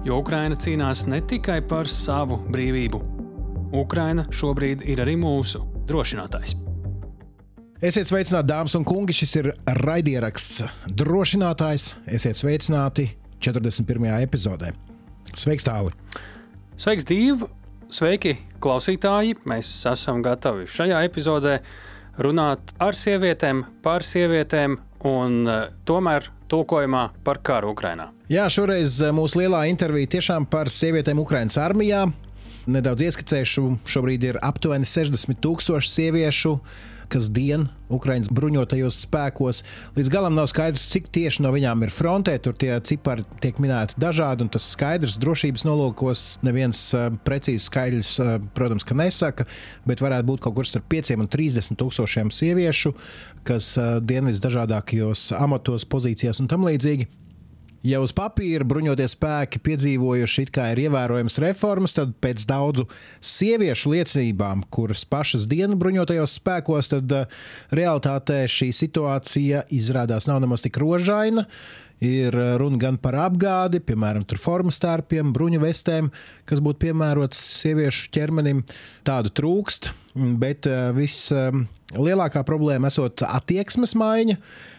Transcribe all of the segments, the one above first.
Jo Ukraina cīnās ne tikai par savu brīvību. Ukraina šobrīd ir arī mūsu drošinātājs. Esiet sveicināti, dāmas un kungi. Šis ir raidieraksts drošinātājs. Esiet sveicināti 41. epizodē. Sveiks, tāli! Sveiks, Dīva! Sveiki, klausītāji! Mēs esam gatavi šajā epizodē runāt ar sievietēm, par sievietēm un uh, tomēr tulkojumā par karu Ukrajinā. Jā, šoreiz eh, mūsu lielā intervija tiešām par sievietēm Ukraiņas armijā. Nedaudz ieskicēšu, šobrīd ir aptuveni 60 tūkstoši sieviešu kas dien Ukraiņas bruņotajos spēkos. Līdz galam nav skaidrs, cik tieši no viņām ir frontē. Tur tie cipari tiek minēti dažādi, un tas skaidrs drošības nolūkos neviens uh, precīzi skaidrs, uh, protams, ka nesaka, bet varētu būt kaut kur starp 5 un 30 tūkstošiem sieviešu, kas uh, dien visdažādākajos amatos, pozīcijās un tam līdzīgi. Ja uz papīra bruņotie spēki piedzīvojuši it kā ir ievērojams reformas, tad pēc daudzu sieviešu liecībām, kuras pašas dienu bruņotajos spēkos, tad uh, realitātē šī situācija izrādās nav nemaz tik rožaina. Ir uh, runa gan par apgādi, piemēram, formas tērpiem, bruņu vestēm, kas būtu piemērots sieviešu ķermenim. Tādu trūkst, bet uh, vislielākā problēma esot attieksmes maiņa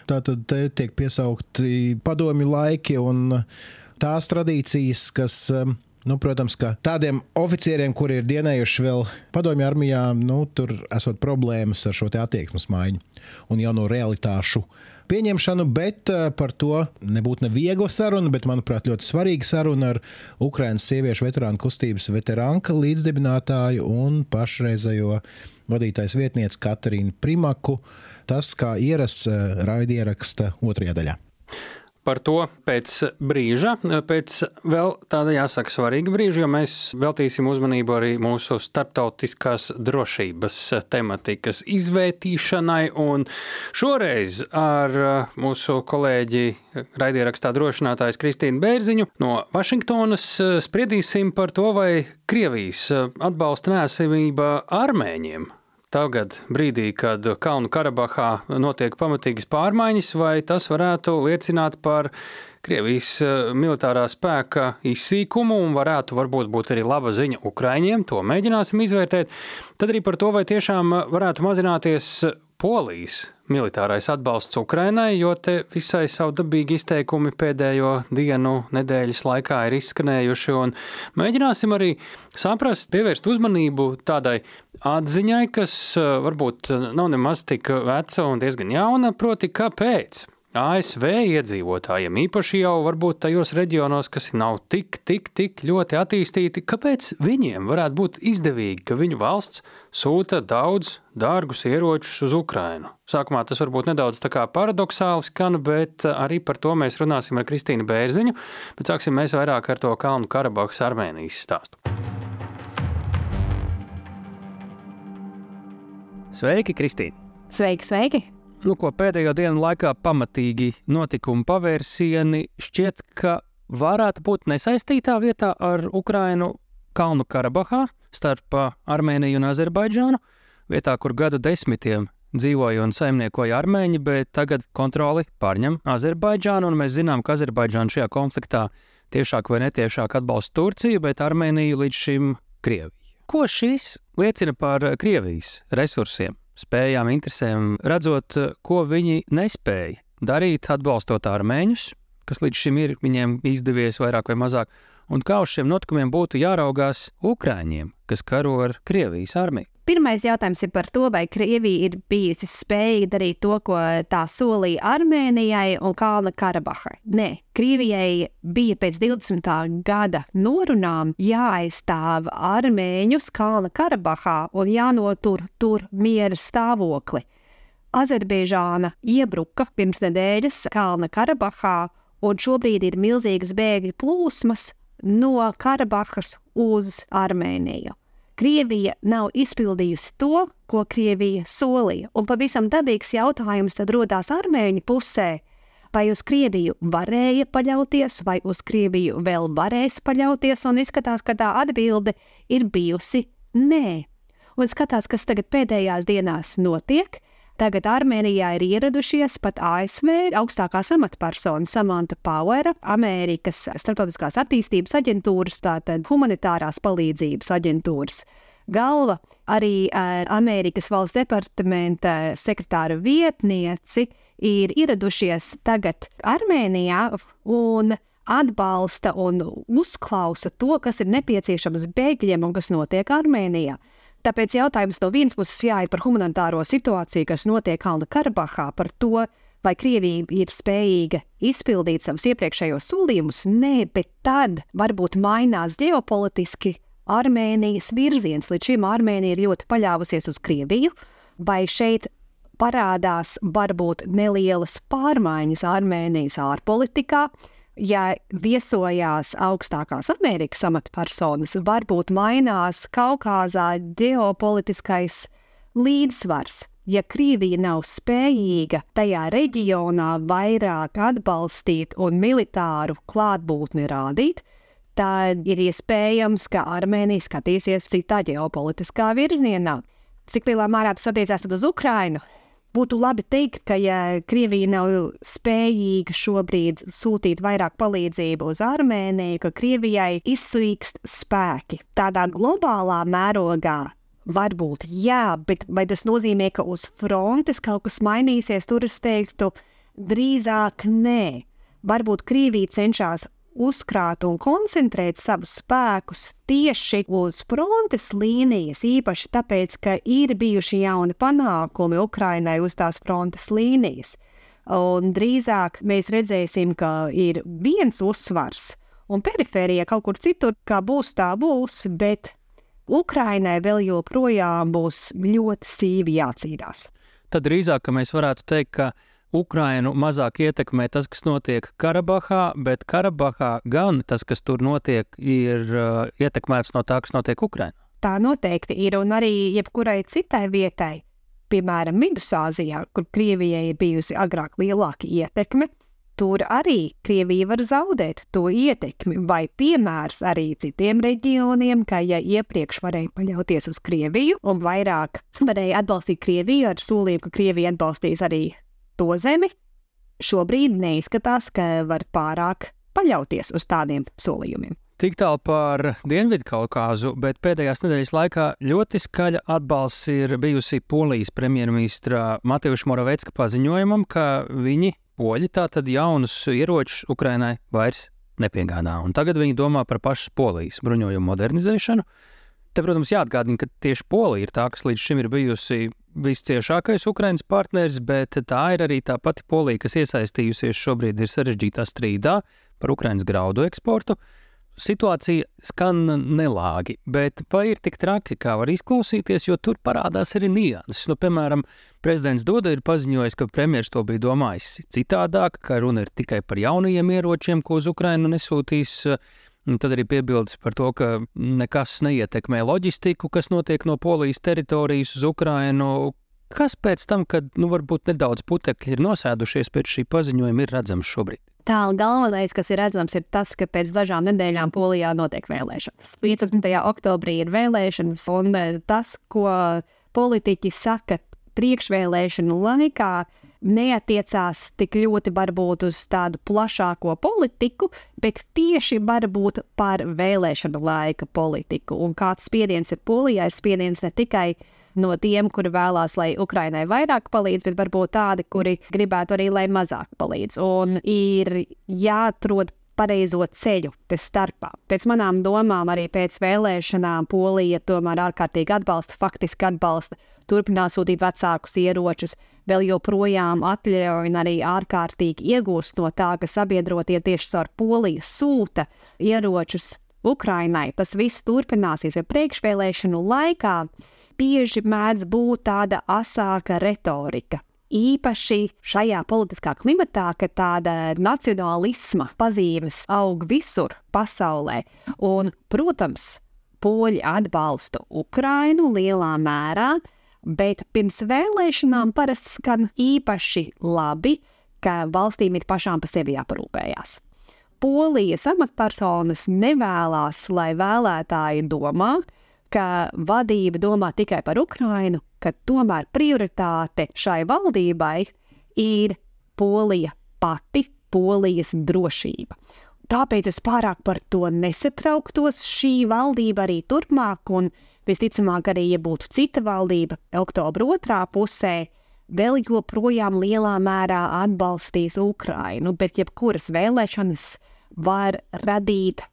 Tātad te tiek piesaukti padomju laiki un tās tradīcijas, kas. Nu, protams, ka tādiem oficieriem, kuri ir dienējuši vēl padomju armijā, nu, tur esot problēmas ar šo attieksmes maiņu un jauno realitāšu pieņemšanu, bet eh, par to nebūtu neviegla saruna, bet, manuprāt, ļoti svarīga saruna ar Ukraiņas sieviešu veterānu kustības veterānka līdzdibinātāju un pašreizējo vadītājs vietnieci Katarīnu Primaku tas, kā ierasts raidieraksta otrajā daļā. Par to pēc brīža, pēc vēl tāda jāsaka svarīga brīža, jo mēs veltīsim uzmanību arī mūsu starptautiskās drošības tematikas izvērtīšanai. Un šoreiz ar mūsu kolēģi raidierakstā drošinātājs Kristīnu Bērziņu no Vašingtonas spriedīsim par to, vai Krievijas atbalsta nēsamība armēņiem tagad, brīdī, kad Kalnu Karabahā notiek pamatīgas pārmaiņas, vai tas varētu liecināt par Krievijas eh, militārā spēka izsīkumu un varētu varbūt būt arī laba ziņa Ukraiņiem, to mēģināsim izvērtēt. Tad arī par to, vai tiešām varētu mazināties Polijas militārais atbalsts Ukrainai, jo te visai savdabīgi izteikumi pēdējo dienu, nedēļas laikā ir izskanējuši. Mēģināsim arī saprast, pievērst uzmanību tādai atziņai, kas eh, varbūt nav nemaz tik veca un diezgan jauna, proti, kāpēc ASV iedzīvotājiem, īpaši jau varbūt tajos reģionos, kas nav tik, tik, tik ļoti attīstīti, kāpēc viņiem varētu būt izdevīgi, ka viņu valsts sūta daudz dārgus ieročus uz Ukrajinu. Sākumā tas varbūt nedaudz paradoxāli skan, bet arī par to mēs runāsim ar Kristīnu Bērziņu, bet sāksim mēs vairāk ar to Kalnu Karabahas Armēnijas stāstu. Sveiki, Kristīne! Sveiki, sveiki! Nu, ko pēdējo dienu laikā pamatīgi notikumu pavērsieni šķiet, ka varētu būt nesaistītā vietā ar Ukrainu Kalnu Karabahā starp Armēniju un Azerbaidžānu, vietā, kur gadu desmitiem dzīvoja un saimniekoja armēņi, bet tagad kontroli pārņem Azerbaidžānu, un mēs zinām, ka Azerbaidžāna šajā konfliktā tiešāk vai netiešāk atbalsta Turciju, bet Armēniju līdz šim Krieviju. Ko šis liecina par Krievijas resursiem? Spējām, interesēm, redzot, ko viņi nespēja darīt, atbalstot armēņus, kas līdz šim ir viņiem izdevies vairāk vai mazāk, un kā uz šiem notikumiem būtu jāraugās Ukrāņiem, kas karo ar Krievijas armiju. Pirmais jautājums ir par to, vai Krievija ir bijusi spējīga darīt to, ko tā solīja Armēnijai un Kalna Karabahai. Nē, Krievijai bija pēc 20. gada norunām jāaizstāv armēņus Kalna Karabahā un jānotur tur miera stāvokli. Azerbaidžāna iebruka pirms nedēļas Kalna Karabahā, un šobrīd ir milzīgas bēgļu plūsmas no Karabahas uz Armēniju. Krievija nav izpildījusi to, ko Krievija solīja. Un pavisam dabīgs jautājums tad rodās Armēņu pusē. Vai uz Krieviju varēja paļauties, vai uz Krieviju vēl varēs paļauties? Un izskatās, ka tā atbilde ir bijusi nē. Un skatās, kas tagad pēdējās dienās notiek. Tagad Armēnijā ir ieradušies pat ASV augstākās amatpersonas Samanta Powera, Amerikas Startautiskās attīstības aģentūras, tātad humanitārās palīdzības aģentūras galva, arī uh, Amerikas valsts departamenta sekretāra vietnieci ir ieradušies tagad Armēnijā un atbalsta un uzklausa to, kas ir nepieciešams bēgļiem un kas notiek Armēnijā. Tāpēc jautājums no vienas puses jāiet par humanitāro situāciju, kas notiek Kalnu Karabahā, par to, vai Krievija ir spējīga izpildīt savus iepriekšējos solījumus. Nē, bet tad varbūt mainās ģeopolitiski Armēnijas virziens. Līdz šim Armēnija ir ļoti paļāvusies uz Krieviju, vai šeit parādās varbūt nelielas pārmaiņas Armēnijas ārpolitikā, ja viesojās augstākās Amerikas amatpersonas, varbūt mainās Kaukazā ģeopolitiskais līdzsvars. Ja Krievija nav spējīga tajā reģionā vairāk atbalstīt un militāru klātbūtni rādīt, tad ir iespējams, ka Armēnija skatīsies citā ģeopolitiskā virzienā. Cik lielā mērā tas attiecās uz Ukrajinu? Būtu labi teikt, ka ja Krievija nav spējīga šobrīd sūtīt vairāk palīdzību uz Armēniju, ka Krievijai izsvīkst spēki tādā globālā mērogā. Varbūt, jā, bet vai tas nozīmē, ka uz frontes kaut kas mainīsies? Tur es teiktu, drīzāk nē. Varbūt Krievija cenšas uzkrāt un koncentrēt savus spēkus tieši uz frontes līnijas, īpaši tāpēc, ka ir bijuši jauni panākumi Ukrainai uz tās frontes līnijas. Un drīzāk mēs redzēsim, ka ir viens uzsvars, un perifērija kaut kur citur, kā būs, tā būs, bet Ukrainai vēl joprojām būs ļoti sīvi jācīnās. Tad drīzāk mēs varētu teikt, ka Ukrainu mazāk ietekmē tas, kas notiek Karabahā, bet Karabahā gan tas, kas tur notiek, ir uh, ietekmēts no tā, kas notiek Ukrainā. Tā noteikti ir, un arī jebkurai citai vietai, piemēram, Vidusāzijā, kur Krievijai ir bijusi agrāk lielāka ietekme, tur arī Krievija var zaudēt to ietekmi, vai piemērs arī citiem reģioniem, ka ja iepriekš varēja paļauties uz Krieviju un vairāk varēja atbalstīt Krieviju ar solījumu, ka Krievija atbalstīs arī to zemi, šobrīd neizskatās, ka var pārāk paļauties uz tādiem solījumiem. Tik tālu par Dienvidkaukāzu, bet pēdējās nedēļas laikā ļoti skaļa atbalsts ir bijusi Polijas premjerministra Matejuša Moravecka paziņojumam, ka viņi, poļi, tātad jaunus ieročus Ukrainai vairs nepiegādā. Un tagad viņi domā par pašas Polijas bruņojumu modernizēšanu. Te, protams, jāatgādina, ka tieši Polija ir tā, kas līdz šim ir bijusi visciešākais Ukraiņas partneris, bet tā ir arī tā pati Polija, kas iesaistījusies šobrīd ir sarežģītā strīdā par Ukraiņas graudu eksportu. Situācija skan nelāgi, bet vai ir tik traki, kā var izklausīties, jo tur parādās arī nianses. Nu, piemēram, prezidents Doda ir paziņojis, ka premjerministrs to bija domājis citādāk, ka runa ir tikai par jaunajiem ieročiem, ko uz Ukrainu nesūtīs. Un tad arī piebildes par to, ka nekas neietekmē loģistiku, kas notiek no Polijas teritorijas uz Ukrajinu. Kas pēc tam, kad nu, varbūt nedaudz putekļi ir nosēdušies pēc šī paziņojuma, ir redzams šobrīd? Tālāk galvenais, kas ir redzams, ir tas, ka pēc dažām nedēļām Polijā notiek vēlēšanas. 15. oktobrī ir vēlēšanas, un e, tas, ko politiķi saka priekšvēlēšanu laikā, neatiecās tik ļoti varbūt uz tādu plašāko politiku, bet tieši varbūt par vēlēšanu laika politiku. Un kāds spiediens ir Polijai, spiediens ne tikai no tiem, kuri vēlās, lai Ukrainai vairāk palīdz, bet varbūt tādi, kuri gribētu arī, lai mazāk palīdz. Un ir jāatrod pareizo ceļu te starpā. Pēc manām domām, arī pēc vēlēšanām Polija tomēr ārkārtīgi atbalsta, faktiski atbalsta, turpinās sūtīt vecākus ieročus, vēl joprojām atļauj un arī ārkārtīgi iegūst no tā, ka sabiedrotie tieši caur Poliju sūta ieročus Ukrainai. Tas viss turpināsies, ja priekšvēlēšanu laikā bieži mēdz būt tāda asāka retorika. īpaši šajā politiskā klimatā, ka tāda nacionālisma pazīmes aug visur pasaulē. Un, protams, poļi atbalsta Ukrainu lielā mērā, bet pirms vēlēšanām parasti skan īpaši labi, ka valstīm ir pašām par sevi jāparūpējās. Polijas amatpersonas nevēlas, lai vēlētāji domā, ka vadība domā tikai par Ukrainu, ka tomēr prioritāte šai valdībai ir Polija pati, Polijas drošība. Tāpēc es pārāk par to nesatrauktos. Šī valdība arī turpmāk, un visticamāk, arī, ja būtu cita valdība, oktobra otrā pusē, vēl joprojām lielā mērā atbalstīs Ukrainu, bet jebkuras vēlēšanas var radīt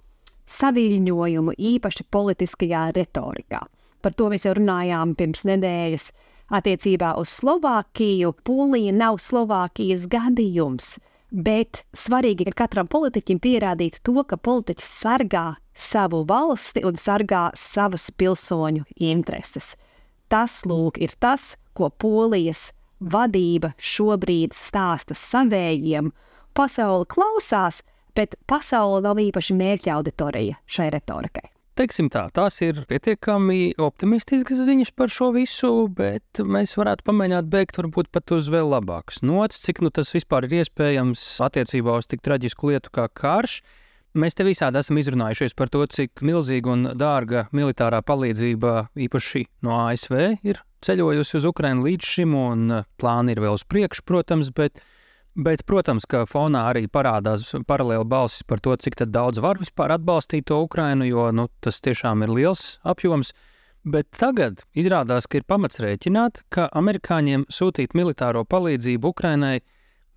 saviņojumu īpaši politiskajā retorikā. Par to mēs jau runājām pirms nedēļas. Attiecībā uz Slovākiju Polija nav Slovākijas gadījums bet svarīgi ir katram politiķim pierādīt to, ka politiķis sargā savu valsti un sargā savas pilsoņu intereses. Tas, lūk, ir tas, ko Polijas vadība šobrīd stāsta savējiem. Pasaule klausās, bet pasaule nav īpaši mērķa auditorija šai retorikai. Teiksim tā, tās ir pietiekami optimistiskas ziņas par šo visu, bet mēs varētu pamēģināt beigt varbūt pat uz vēl labākas nots, cik nu tas vispār ir iespējams attiecībā uz tik traģisku lietu kā karš. Mēs te visādi esam izrunājušies par to, cik milzīga un dārga militārā palīdzība īpaši no ASV ir ceļojusi uz Ukrajinu līdz šim, un plāni ir vēl uz priekšu, protams, bet Bet, protams, ka fonā arī parādās paralēli balsis par to, cik daudz var vispār atbalstīt to Ukrainu, jo nu, tas tiešām ir liels apjoms. Bet tagad izrādās, ka ir pamats rēķināt, ka amerikāņiem sūtīt militāro palīdzību Ukrainai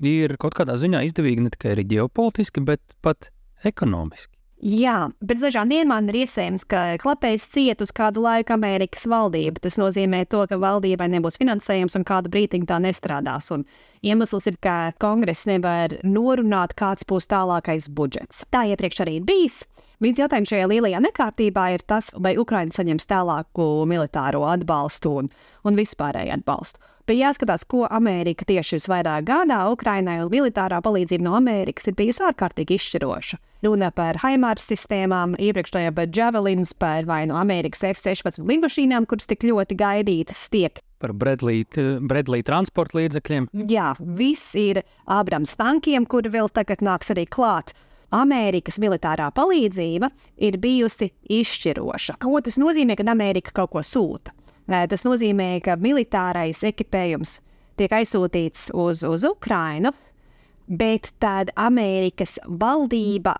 ir kaut kādā ziņā izdevīgi ne tikai ģeopolitiski, bet pat ekonomiski. Jā, bet dažām dienām ir iespējams, ka klapējs ciet uz kādu laiku Amerikas valdība. Tas nozīmē, to, ka valdībai nebūs finansējums un kādu brīdiņu tā nestrādās. Un iemesls ir, ka kongress nevar norunāt, kāds būs tālākais budžets. Tā iepriekš arī ir bijis. Viens jautājums šajā lielajā nekārtībā ir tas, vai Ukraiņa saņems tālāku militāro atbalstu un, un vispārēju atbalstu. Bet jāskatās, ko Amerika tieši visvairāk gādā Ukrainai, un militārā palīdzība no Amerikas ir bijusi ārkārtīgi izšķiroša. Runa par Haimāras sistēmām, iepriekšējā par Javelins, par vai no Amerikas F-16 lidmašīnām, kuras tik ļoti gaidītas tiek par Bredlī transporta līdzekļiem. Jā, viss ir Abrams tankiem, kuri vēl tagad nāks arī klāt. Amerikas militārā palīdzība ir bijusi izšķiroša. Ko tas nozīmē, kad Amerika kaut ko sūta? Tas nozīmē, ka militārais ekipējums tiek aizsūtīts uz, uz Ukrajinu, bet tad Amerikas valdība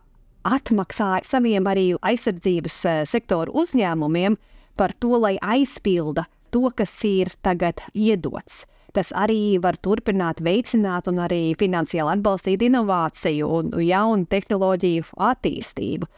atmaksāja saviem arī aizsardzības sektoru uzņēmumiem par to, lai aizpilda to, kas ir tagad iedots. Tas arī var turpināt veicināt un arī finansiāli atbalstīt inovāciju un jaunu tehnoloģiju attīstību.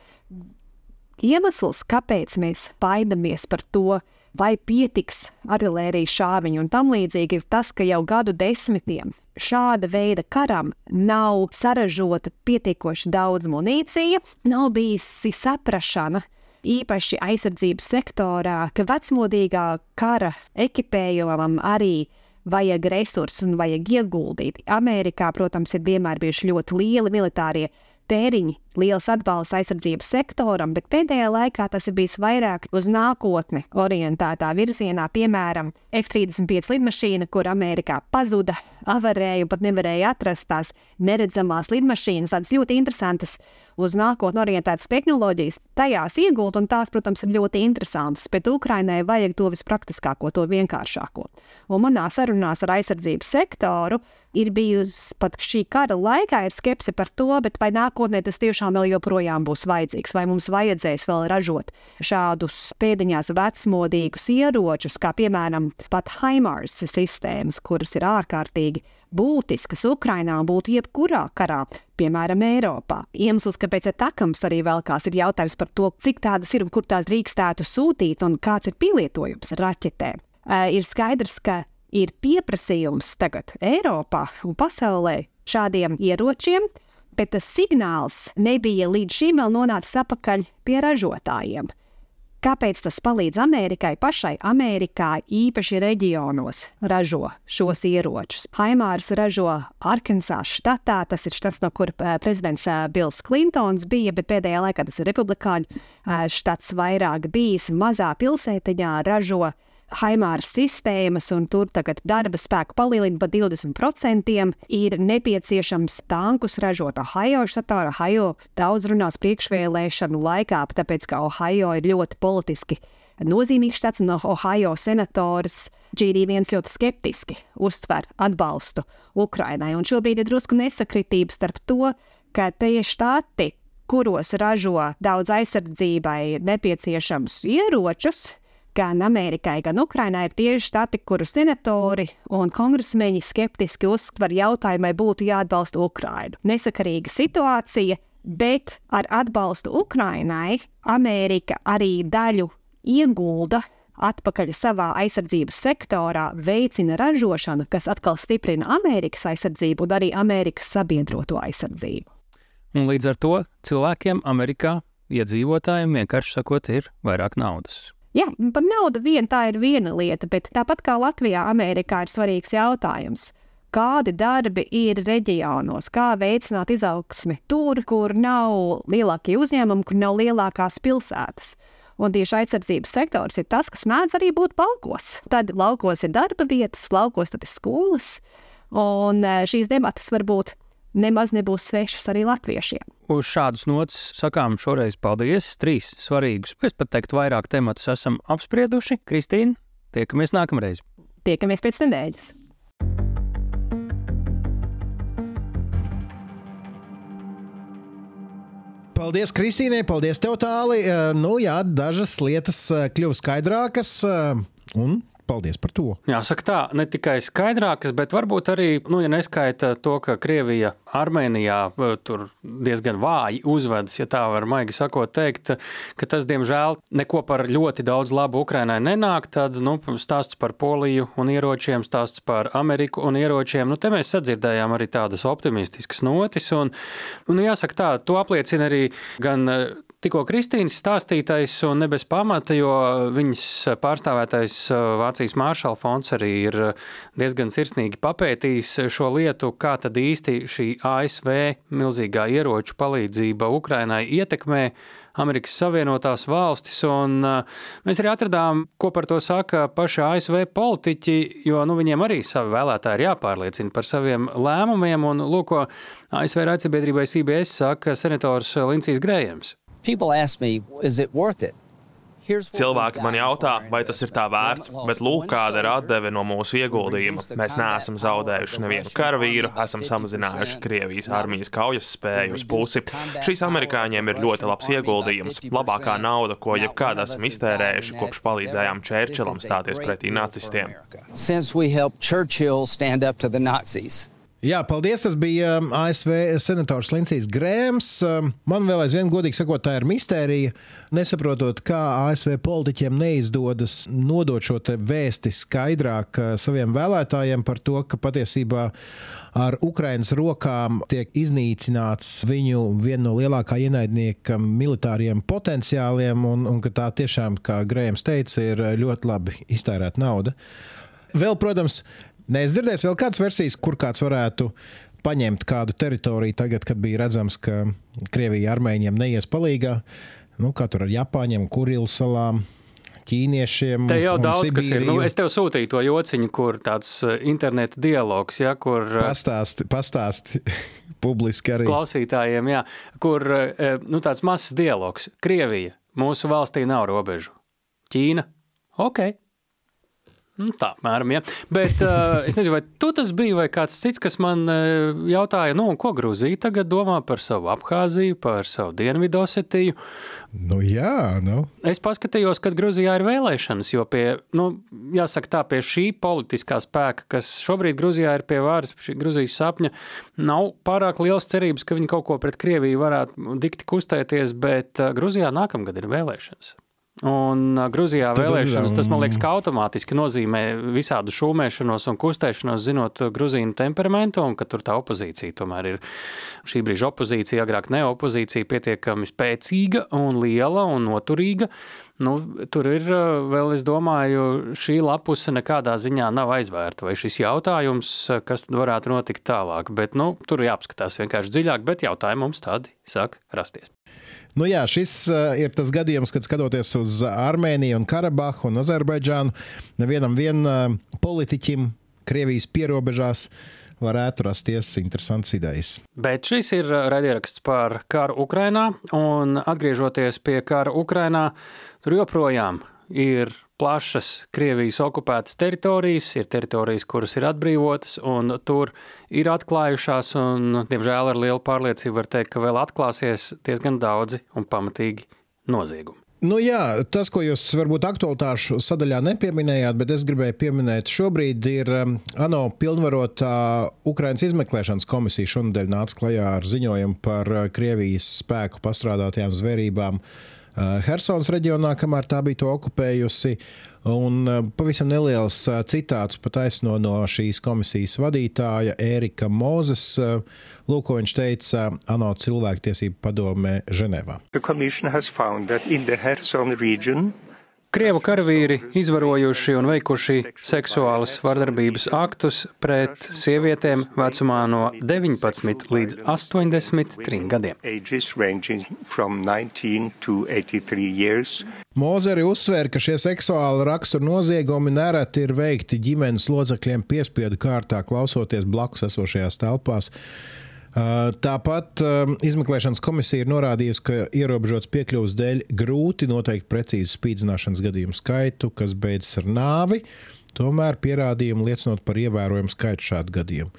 Iemesls, kāpēc mēs baidamies par to, vai pietiks artērijas šāviņu un tam līdzīgi, ir tas, ka jau gadu desmitiem šāda veida karam nav saražota pietiekoši daudz munīcija, nav bijusi saprašana. Īpaši aizsardzības sektorā, ka vecmodīgā kara ekipējumam arī vajag resursus un vajag ieguldīt. Amerikā, protams, ir vienmēr bijuši ļoti lieli militārie tēriņi, liels atbalsts aizsardzības sektoram, bet pēdējā laikā tas ir bijis vairāk uz nākotni orientētā virzienā. Piemēram, F-35 lidmašīna, kur Amerikā pazuda, avarēja pat nevarēja atrast tās neredzamās lidmašīnas, tādas ļoti interesantas uz nākotni orientētas tehnoloģijas, tajās iegūt, un tās, protams, ir ļoti interesantas. Bet Ukrainai vajag to vispraktiskāko, to vienkāršāko. Un manā sarunās ar aizsardzības sektoru ir bijusi pat šī kara laikā skepse par to, vai nākotnē tas tiešām vēl joprojām būs vajadzīgs, vai mums vajadzēs vēl ražot šādus pēdiņās vecmodīgus ieročus, kā piemēram pat Haimars sistēmas, kuras ir ārkārtīgi būtiskas Ukrainā un būtu jebkurā karā, piemēram, Eiropā. Iemesls, kāpēc ir takams arī velkās, ir jautājums par to, cik tādas ir un kur tās drīkstētu sūtīt un kāds ir pielietojums raķetēm. Ir skaidrs, ka ir pieprasījums tagad Eiropā un pasaulē šādiem ieročiem, bet tas signāls nebija līdz šim vēl nonācis atpakaļ pie ražotājiem. Kāpēc tas palīdz Amerikai pašai? Amerikā īpaši reģionos ražo šos ieročus. Haimārs ražo Arkansas štatā, tas ir štats, no kura eh, prezidents eh, Bills Klintons bija, bet pēdējā laikā tas ir republikāņu eh, štats vairāk bijis. Mazā pilsētiņā ražo Haimāra sistēmas, un tur tagad darba spēku palielina par 20%. Ir nepieciešams tankus ražot Ohio štatā. Ohio daudz runās priekšvēlēšanu laikā, tāpēc ka Ohio ir ļoti politiski nozīmīgs štats, un Ohio senators Džīrī viens ļoti skeptiski uztver atbalstu Ukrainai. Un šobrīd ir drusku nesakritība starp to, ka tie štati, kuros ražo daudz aizsardzībai nepieciešamus ieročus, gan Amerikai, gan Ukrainai ir tieši štati, kuru senatori un kongresmeņi skeptiski uztver jautājumu, vai būtu jāatbalsta Ukrainu. Nesakarīga situācija, bet ar atbalstu Ukrainai Amerika arī daļu iegulda atpakaļ savā aizsardzības sektorā, veicina ražošanu, kas atkal stiprina Amerikas aizsardzību un arī Amerikas sabiedroto aizsardzību. Un līdz ar to cilvēkiem Amerikā, iedzīvotājiem, vienkārši sakot, ir vairāk naudas. Jā, par naudu vien tā ir viena lieta, bet tāpat kā Latvijā, Amerikā ir svarīgs jautājums. Kādi darbi ir reģionos, kā veicināt izaugsmi tur, kur nav lielākie uzņēmumi, kur nav lielākās pilsētas. Un tieši aizsardzības sektors ir tas, kas mēdz arī būt laukos. Tad laukos ir darba vietas, laukos ir skolas, un eh, šīs debatas var būt nemaz nebūs svešas arī latviešiem. Uz šādas nots sakām šoreiz paldies. Trīs svarīgus, es pat teiktu, vairāk tematus esam apsprieduši. Kristīna, tiekamies nākamreiz. Tiekamies pēc nedēļas. Paldies, Kristīnai, paldies tev tālāk. Nu, jā, dažas lietas eh, kļuvu skaidrākas. Eh, un Paldies par to. Jāsaka tā, ne tikai skaidrākas, bet varbūt arī, nu, ja neskaita to, ka Krievija Armēnijā tur diezgan vāji uzvedas, ja tā var maigi sakot, teikt, ka tas, diemžēl, neko par ļoti daudz labu Ukrainai nenāk, tad, nu, stāsts par Poliju un ieročiem, stāsts par Ameriku un ieročiem, nu, te mēs sadzirdējām arī tādas optimistiskas notis, un, un jāsaka tā, to apliecina arī gan tikko Kristīnas stāstītais un ne bez pamata, jo viņas pārstāvētais Vācijas Māršala fonds arī ir diezgan sirsnīgi papētījis šo lietu, kā tad īsti šī ASV milzīgā ieroču palīdzība Ukrainai ietekmē Amerikas Savienotās valstis. Un, uh, mēs arī atradām, ko par to saka paši ASV politiķi, jo nu, viņiem arī savi vēlētāji ir jāpārliecina par saviem lēmumiem. Un, lūk, ko ASV raidsabiedrībai CBS saka senators Lincijs Grējams. Cilvēki man jautā, vai tas ir tā vērts, bet lūk, kāda ir atdeve no mūsu ieguldījuma. Mēs neesam zaudējuši nevienu karavīru, esam samazinājuši Krievijas armijas kaujas spēju uz pusi. Šīs amerikāņiem ir ļoti labs ieguldījums, labākā nauda, ko jebkad esam iztērējuši, kopš palīdzējām Čērčilam stāties pretī nacistiem. Jā, paldies. Tas bija um, ASV senators Lincijs Grēms. Um, man vēl aizvien, godīgi sakot, tā ir mistērija. Nesaprotot, kā ASV politiķiem neizdodas nodot šo vēsti skaidrāk uh, saviem vēlētājiem par to, ka patiesībā ar Ukraiņas rokām tiek iznīcināts viņu viena no lielākā ienaidnieka militāriem potenciāliem, un, un ka tā tiešām, kā Grējams teica, ir ļoti labi iztērēta nauda. Vēl, protams, Nē, es dzirdēju vēl kādas versijas, kur kāds varētu paņemt kādu teritoriju tagad, kad bija redzams, ka Krievija armēņiem neies palīgā. Nu, kā tur ar Japāņiem, Kurilu salām, ķīniešiem. Te jau daudz Sibīriju. kas ir. Nu, es tev sūtīju to jociņu, kur tāds uh, interneta dialogs, ja, kur. Uh, pastāsti, pastāsti publiski arī. Klausītājiem, jā, kur uh, nu, tāds mazs dialogs. Krievija, mūsu valstī nav robežu. Ķīna, ok. Nu, tā apmēram, ja. Bet uh, es nezinu, vai tu tas bija vai kāds cits, kas man uh, jautāja, nu, ko Grūzija tagad domā par savu Abhāziju, par savu Dienvidosetiju. Nu, jā, nu. Es paskatījos, kad Grūzijā ir vēlēšanas, jo pie, nu, jāsaka tā, pie šī politiskā spēka, kas šobrīd Grūzijā ir pie varas, šī Grūzijas sapņa, nav pārāk liels cerības, ka viņi kaut ko pret Krieviju varētu dikti kustēties, bet uh, Grūzijā nākamgad ir vēlēšanas. Un Grūzijā vēlēšanas, tas man liekas, ka automātiski nozīmē visādu šūmēšanos un kustēšanos, zinot Grūzīnu temperamentu, un ka tur tā opozīcija tomēr ir šī brīža opozīcija, agrāk ne opozīcija, pietiekami spēcīga un liela un noturīga. Nu, tur ir vēl, es domāju, šī lapuse nekādā ziņā nav aizvērta, vai šis jautājums, kas tad varētu notikt tālāk. Bet, nu, tur jāapskatās vienkārši dziļāk, bet jautājumi mums tādi sāk rasties. Nu jā, šis uh, ir tas gadījums, kad skatoties uz Armēniju, un Karabahu un Azerbaidžānu, nevienam vien, uh, politiķim Krievijas pierobežās varētu rasties interesants idejas. Bet šis ir raidieraksts par karu Ukrajinā, un atgriežoties pie kara Ukrajinā, tur joprojām ir plašas Krievijas okupētas teritorijas, ir teritorijas, kuras ir atbrīvotas, un tur ir atklājušās, un, diemžēl, ar lielu pārliecību var teikt, ka vēl atklāsies diezgan daudzi un pamatīgi noziegumi. Nu jā, tas, ko jūs varbūt aktualitāšu sadaļā nepieminējāt, bet es gribēju pieminēt, šobrīd ir um, ANO pilnvarotā Ukraiņas izmeklēšanas komisija šonadēļ nāca klajā ar ziņojumu par uh, Krievijas spēku pastrādātajām zvērībām Eh, Helsinas reģionā, kamēr tā bija to okupējusi. Un eh, pavisam neliels eh, citāts pataisno no šīs komisijas vadītāja Ērika Mozes. Lūk, ko viņš teica ANO cilvēktiesību padomē Ženēvā. Krievu karavīri izvarojuši un veikuši seksuālas vardarbības aktus pret sievietēm vecumā no 19 līdz 83 gadiem. Mozeri uzsver, ka šie seksuāli rakstura noziegumi nereti ir veikti ģimenes locekļiem piespiedu kārtā, klausoties blakus esošajās telpās. Uh, tāpat izmeklēšanas komisija ir norādījusi, ka ierobežots piekļuves dēļ grūti noteikt precīzu spīdzināšanas gadījumu skaitu, kas beidzas ar nāvi. Tomēr pierādījumi liecinot par ievērojumu skaitu šādu gadījumu.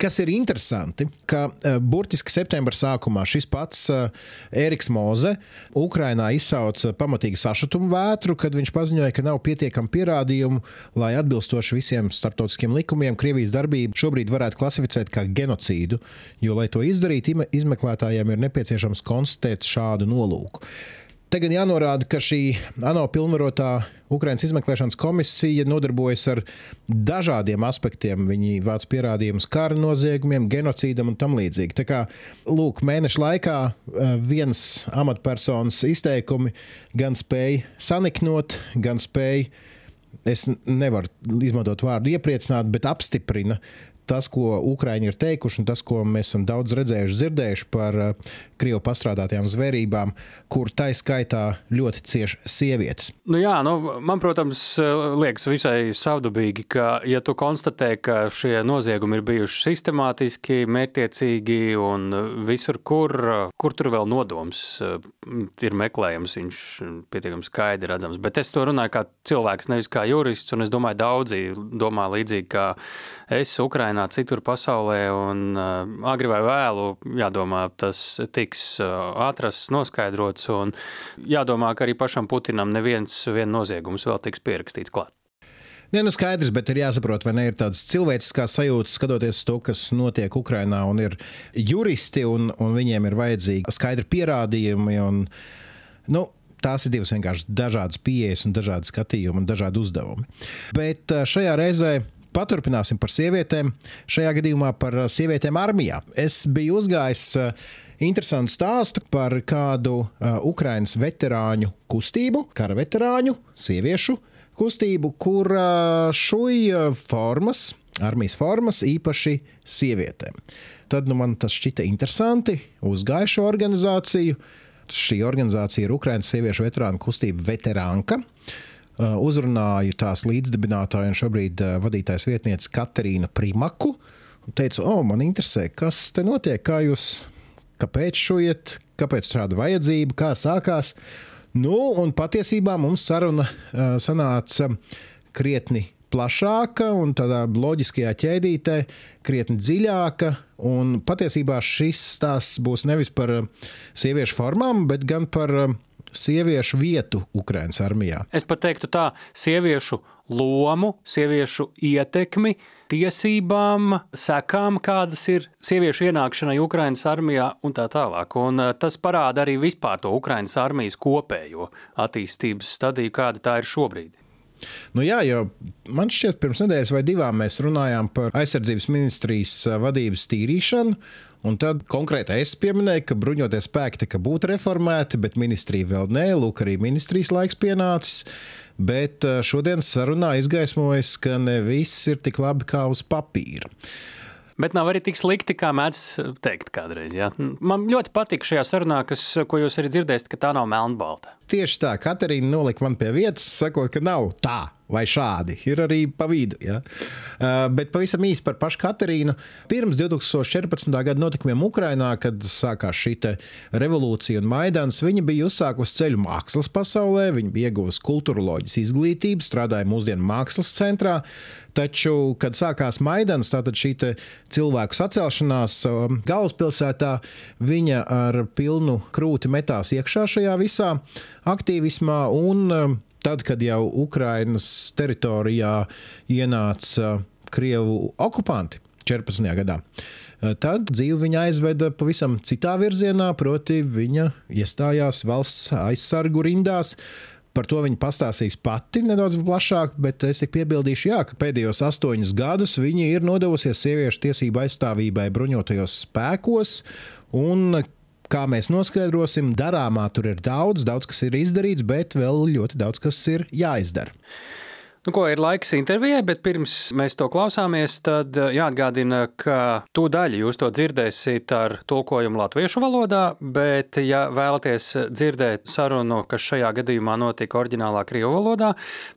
Kas ir interesanti, ka uh, burtiski septembra sākumā šis pats uh, Eriks Moze Ukrainā izsauca pamatīgi sašutumu vētru, kad viņš paziņoja, ka nav pietiekami pierādījumu, lai atbilstoši visiem starptautiskiem likumiem Krievijas darbību šobrīd varētu klasificēt kā genocīdu, jo, lai to izdarītu, izmeklētājiem ir nepieciešams konstatēt šādu nolūku. Te gan jānorāda, ka šī ANO pilnvarotā Ukraiņas izmeklēšanas komisija nodarbojas ar dažādiem aspektiem. Viņi vāc pierādījumus kara noziegumiem, genocīdam un tam līdzīgi. Tā kā lūk, mēneša laikā eh, viens amatpersonas izteikumi gan spēja saniknot, gan spēja es nevaru izmantot vārdu iepriecināt, bet apstiprina tas, ko Ukrāņi ir teikuši, un tas, ko mēs esam daudz redzējuši, dzirdējuši par uh, Krievu pastrādātajām zvērībām, kur tā skaitā ļoti cieši sievietes. Nu jā, nu, man, protams, liekas visai savdabīgi, ka, ja tu konstatē, ka šie noziegumi ir bijuši sistemātiski, mērķiecīgi un visur, kur, kur tur vēl nodoms ir meklējams, viņš pietiekami skaidri redzams. Bet es to runāju kā cilvēks, nevis kā jurists, un es domāju, daudzi domā līdzīgi kā es Ukrainā, citur pasaulē, un uh, agri vai vēlu, jādomā, tas tiks uh, atrasts, noskaidrots, un jādomā, ka arī pašam Putinam neviens vien noziegums vēl tiks pierakstīts klāt. Nē, nu skaidrs, bet ir jāsaprot, vai ne ir tādas cilvēciskās sajūtas, skatoties to, kas notiek Ukrajinā, un ir juristi, un, un viņiem ir vajadzīgi skaidri pierādījumi. Un, nu, tās ir divas vienkārši dažādas pieejas, un dažādi skatījumi un dažādi uzdevumi. Bet uh, šajā reizē Paturpināsim par sievietēm, šajā gadījumā par uh, sievietēm armijā. Es biju uzgājis uh, interesantu stāstu par kādu uh, Ukraiņas veterāņu kustību, kara veterāņu, sieviešu kustību, kur šuja formas, armijas formas īpaši sievietēm. Tad nu, man tas šķita interesanti, uzgāju šo organizāciju. Šī organizācija ir Ukraiņas sieviešu veterānu kustība Veterānka. Uh, uzrunāju tās līdzdibinātāju un šobrīd uh, vadītājs vietniece Katerīna Primaku. Un teica, o, man interesē, kas te notiek, kā jūs, kāpēc šujiet, kāpēc šāda vajadzība, kā sākās. Nu, un patiesībā mums saruna uh, sanāca krietni plašāka un tādā loģiskajā ķēdītē, krietni dziļāka. Un patiesībā šis stāsts būs nevis par sieviešu formām, bet gan par sieviešu vietu Ukraiņas armijā. Es pat teiktu tā, sieviešu lomu, sieviešu ietekmi, tiesībām, sekām, kādas ir sieviešu ienākšanai Ukraiņas armijā un tā tālāk. Un eh, tas parāda arī vispār to Ukraiņas armijas kopējo attīstības stadiju, kāda tā ir šobrīd. Nu jā, jo man šķiet, pirms nedēļas vai divām mēs runājām par aizsardzības ministrijas eh, vadības tīrīšanu. Un tad konkrēti es pieminēju, ka bruņotie spēki tika būt reformēti, bet ministrija vēl nē, lūk, arī ministrijas laiks pienācis. Bet eh, šodienas sarunā izgaismojas, ka ne viss ir tik labi kā uz papīra. Bet nav arī tik slikti, kā mēdz teikt kādreiz. Ja? Man ļoti patīk šajā sarunā, kas, ko jūs arī dzirdēsiet, ka tā nav melnbalta. Tieši tā, Katerīna nolika man pie vietas, sakot, ka nav tā vai šādi. Ir arī pa vidu. Ja? Uh, bet pavisam īsi par pašu Katerīnu. Pirms 2014. gada notikumiem Ukrajinā, kad sākās šī revolūcija un maidans, viņa bija uzsākusi ceļu mākslas pasaulē, viņa bija ieguvusi kultūroloģijas izglītību, strādāja mūsdienu mākslas centrā. Taču, kad sākās Maidans, tātad šī cilvēku sacelšanās um, galvaspilsētā, viņa ar pilnu krūti metās iekšā šajā visā aktīvismā un um, tad, kad jau Ukrainas teritorijā ienāca Krievu okupanti 14. gadā. Tad dzīve viņa aizveda pavisam citā virzienā, proti, viņa iestājās valsts aizsargu rindās. Par to viņa pastāstīs pati nedaudz plašāk, bet es tikai piebildīšu, jā, ka pēdējos astoņus gadus viņa ir nodevusies sieviešu tiesību aizstāvībai bruņotajos spēkos, un Kā mēs noskaidrosim, darāmā tur ir daudz, daudz kas ir izdarīts, bet vēl ļoti daudz kas ir jāizdara. Nu, ko ir laiks intervijai, bet pirms mēs to klausāmies, tad eh, jāatgādina, ka to daļu jūs to dzirdēsiet ar tulkojumu latviešu valodā, bet, ja vēlaties dzirdēt sarunu, kas šajā gadījumā notika oriģinālā krievu valodā,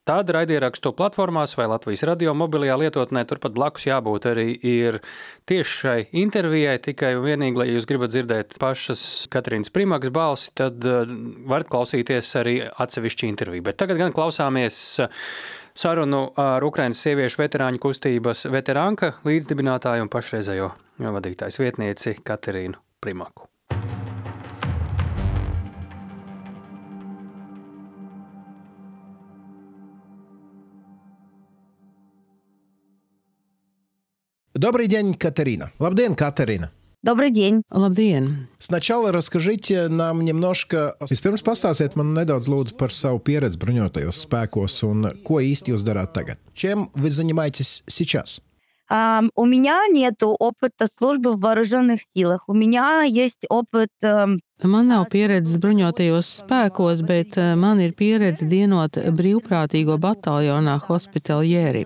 tad raidierakstu platformās vai Latvijas radio mobilajā lietotnē turpat blakus jābūt arī ir tieši šai intervijai, tikai un vienīgi, lai jūs gribat dzirdēt pašas Katrīnas Primaks balsi, tad eh, varat klausīties arī atsevišķi interviju. Bet tagad gan klausāmies sarunu ar Ukraiņas sieviešu veterāņu kustības veterānka līdzdibinātāju un pašreizējo vadītājs vietnieci Katerīnu Primaku. Добрый день, Катерина. Labdien, Katerina! Добрый день. Labdien! Сначала расскажите нам немножко, vispirms pastāstiet man nedaudz lūdzu par savu pieredzi bruņotajos spēkos un ko īsti jūs darāt tagad. Чем вы занимаетесь сейчас? Um, у меня нет опыта службы в вооруженных силах. У меня есть опыт um, Man nav pieredzes bruņotajos spēkos, bet man ir pieredze dienot brīvprātīgo bataljonā Hospitaljēri.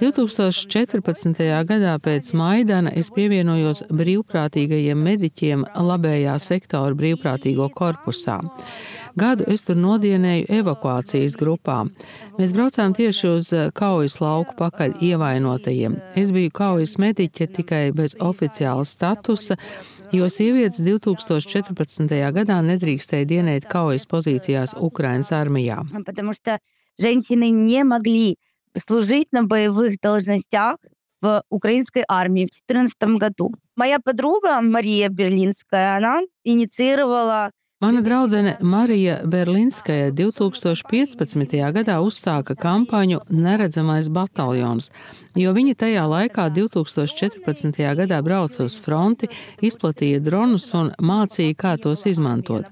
2014. gadā pēc Maidana es pievienojos brīvprātīgajiem mediķiem labējā sektora brīvprātīgo korpusā. Gadu es tur nodienēju evakuācijas grupā. Mēs braucām tieši uz kaujas lauku pakaļ ievainotajiem. Es biju kaujas mediķe tikai bez oficiāla statusa, jo sievietes 2014. gadā nedrīkstēja dienēt kaujas pozīcijās Ukrainas armijā. Женщины не могли служить на боевых должностях в украинской армии в 2014 году. Моя подруга Мария Берлинская, она инициировала Mana draudzene Marija Berlinskaja 2015. gadā uzsāka kampaņu Neredzamais bataljons, jo viņa tajā laikā, 2014. gadā, brauca uz fronti, izplatīja dronus un mācīja, kā tos izmantot.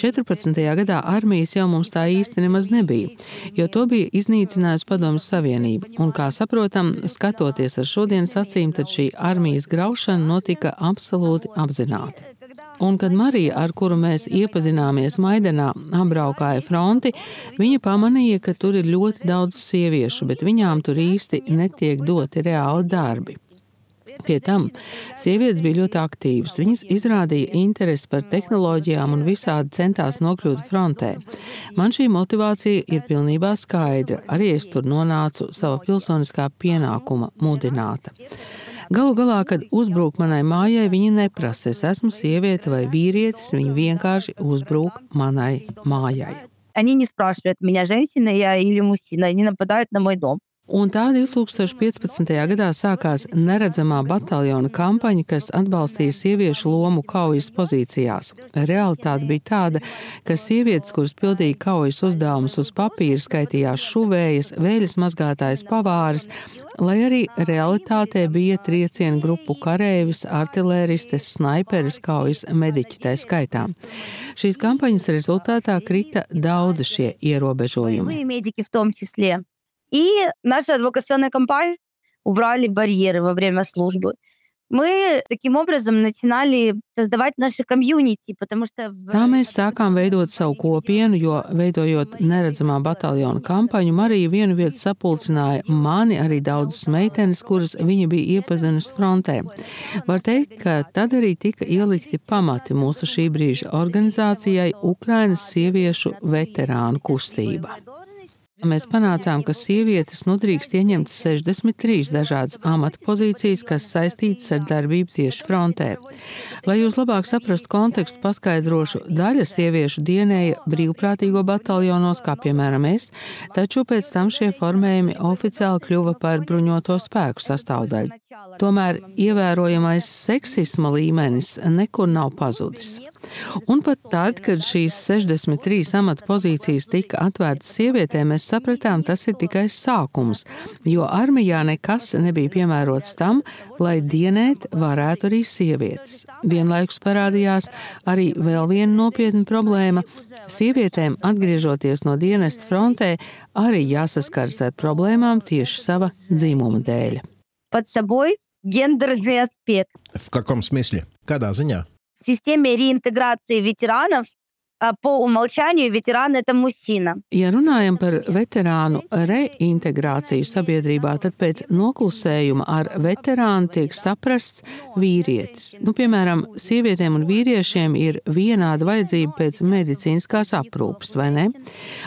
14. gadā armijas jau mums tā īsti nemaz nebija, jo to bija iznīcinājusi Padomju Savienība. Un, kā saprotam, skatoties ar šodienas acīm, tad šī armijas graušana notika absolūti apzināti. Un, kad Marija, ar kuru mēs iepazināmies Maidenā, apbraukāja fronti, viņa pamanīja, ka tur ir ļoti daudz sieviešu, bet viņām tur īsti netiek doti reāli darbi. Pie tam sievietes bija ļoti aktīvas. Viņas izrādīja interesi par tehnoloģijām un visādi centās nokļūt frontē. Man šī motivācija ir pilnībā skaidra. Arī es tur nonācu sava pilsoniskā pienākuma mudināta. Galu galā, kad uzbrūk manai mājai, viņi neprasa, es esmu sieviete vai vīrietis, viņi vienkārši uzbrūk manai mājai. Они не спрашивают меня, женщина я или мужчина, они нападают на мой дом. Un tā 2015. gadā sākās neredzamā bataljona kampaņa, kas atbalstīja sieviešu lomu kaujas pozīcijās. Realitāte bija tāda, ka sievietes, kuras pildīja kaujas uzdevumus uz papīra, skaitījās šuvējas, vēļas mazgātājas pavāras, lai arī realitātē bija triecienu grupu kareivis, artilēristes, snaiperis, kaujas mediķi tā skaitā. Šīs kampaņas rezultātā krita daudzi šie ierobežojumi. И наша адвокационная компания убрали барьеры во время службы. Мы таким образом начинали создавать наши комьюнити, потому что... Tā mēs sākām veidot savu kopienu, jo veidojot neredzamā bataljona kampaņu, Marija vienu vietu sapulcināja mani, arī daudzas meitenes, kuras viņa bija iepazinusi frontē. Var teikt, ka tad arī tika ielikti pamati mūsu šī brīža organizācijai Ukrainas sieviešu veterānu kustība. Mēs panācām, ka sievietes nu drīkst ieņemt 63 dažādas amata pozīcijas, kas saistītas ar darbību tieši frontē. Lai jūs labāk saprastu kontekstu, paskaidrošu, daļa sieviešu dienēja brīvprātīgo bataljonos, kā piemēram es, taču pēc tam šie formējumi oficiāli kļuva par bruņoto spēku sastāvdaļu. Tomēr ievērojamais seksisma līmenis nekur nav pazudis. Un pat tad, kad šīs 63 amata pozīcijas tika atvērtas sievietēm, mēs sapratām, tas ir tikai sākums, jo armijā nekas nebija piemērots tam, lai dienēt varētu arī sievietes. Vienlaikus parādījās arī vēl viena nopietna problēma. Sievietēm, atgriežoties no dienesta frontē, arī jāsaskars ar problēmām tieši sava dzimuma dēļ. Под собой гендерный аспект. В каком смысле? Kādā ziņā? В системе реинтеграции ветеранов По umolčāņu veterāni ir mušķina. Ja runājam par veterānu reintegrāciju sabiedrībā, tad pēc noklusējuma ar veterānu tiek saprasts vīrietis. Nu, piemēram, sievietēm un vīriešiem ir vienāda vajadzība pēc medicīniskās aprūpes, vai ne?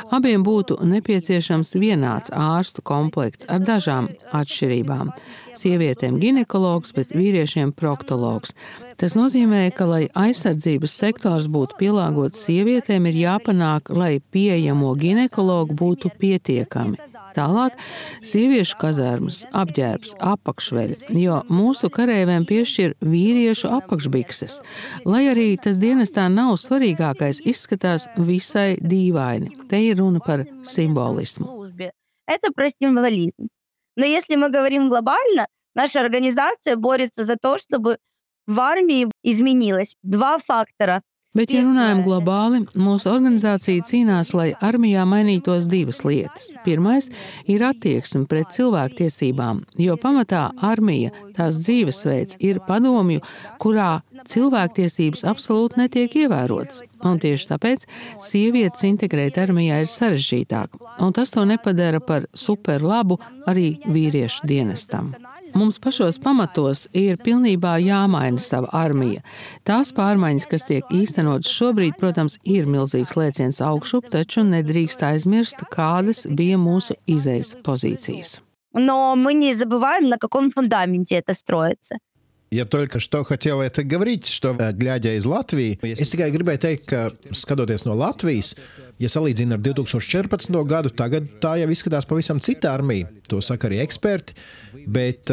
Abiem būtu nepieciešams vienāds ārstu komplekts ar dažām atšķirībām. Sievietēm ginekologs, bet vīriešiem proktologs. Tas nozīmē, ka, lai aizsardzības sektors būtu pielāgots sievietēm, ir jāpanāk, lai pieejamo ginekologu būtu pietiekami. Tālāk sieviešu kazarmas, apģērbs, apakšveļi, jo mūsu karēvēm piešķir vīriešu apakšbikses. Lai arī tas dienestā nav svarīgākais, izskatās visai dīvaini. Te ir runa par simbolismu. Это про символизм. Но если мы говорим глобально, наша организация борется за то, чтобы в армии изменилось два фактора. Bet, ja runājam globāli, mūsu organizācija cīnās, lai armijā mainītos divas lietas. Pirmais ir attieksme pret cilvēktiesībām, jo pamatā armija, tās dzīvesveids, ir padomju, kurā cilvēktiesības absolūti netiek ievērotas. Un tieši tāpēc sievietes integrēt armijā ir sarežģītāk, un tas to nepadara par superlabu arī vīriešu dienestam. Mums pašos pamatos ir pilnībā jāmaina sava armija. Tās pārmaiņas, kas tiek īstenotas šobrīd, protams, ir milzīgs lēciens augšup, taču nedrīkst aizmirst, kādas bija mūsu izejas pozīcijas. Но мы не забываем, на каком фундаменте это строится. Я только что хотел это говорить, что, глядя из Латвии, es tikai gribēju teikt, ka skatoties no Latvijas, ja salīdzina ar 2014. gadu, tagad tā jau izskatās pavisam cita armija. To saka arī eksperti. Bet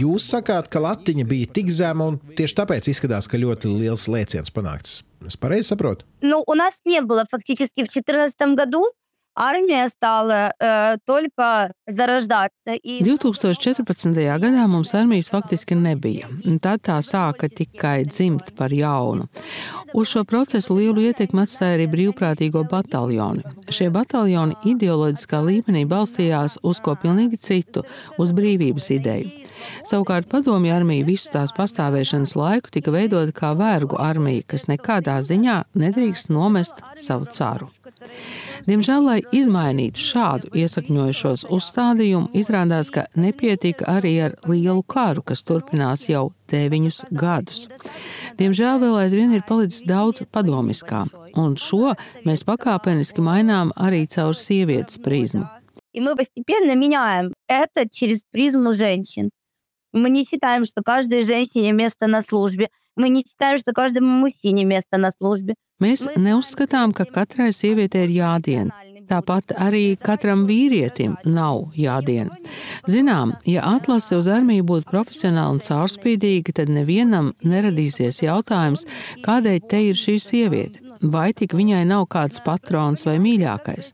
jūs sakāt, ka latiņa bija tik zema, un tieši tāpēc izskatās, ka ļoti liels lēciens panākts. Es pareizi saprotu? Ну, у нас не было фактически в 2014 году armija stāla uh, turpā zaraždāta. 2014. gadā mums armijas faktiski nebija. Tad tā sāka tikai dzimt par jaunu. Uz šo procesu lielu ietekmi atstāja arī brīvprātīgo bataljoni. Šie bataljoni ideoloģiskā līmenī balstījās uz ko pilnīgi citu - uz brīvības ideju. Savukārt padomju armija visu tās pastāvēšanas laiku tika veidota kā vergu armija, kas nekādā ziņā nedrīkst nomest savu caru. Diemžēl, lai izmainītu šādu iesakņojušos uzstādījumu, izrādās, ka nepietika arī ar lielu karu, kas turpinās jau deviņus gadus. Diemžēl vēl aizvien ir palicis daudz padomiskā, un šo mēs pakāpeniski mainām arī caur sievietes prizmu. И мы постепенно меняем это через призму женщин. Мы не считаем, что каждой женщине место на службе. Мы не считаем, что каждому мужчине место на службе. Mēs neuzskatām, ka katrai sievietei ir jādien. Tāpat arī katram vīrietim nav jādien. Zinām, ja atlase uz armiju būtu profesionāla un caurspīdīga, tad nevienam neradīsies jautājums, kādēļ te ir šī sieviete vai tik viņai nav kāds patrons vai mīļākais.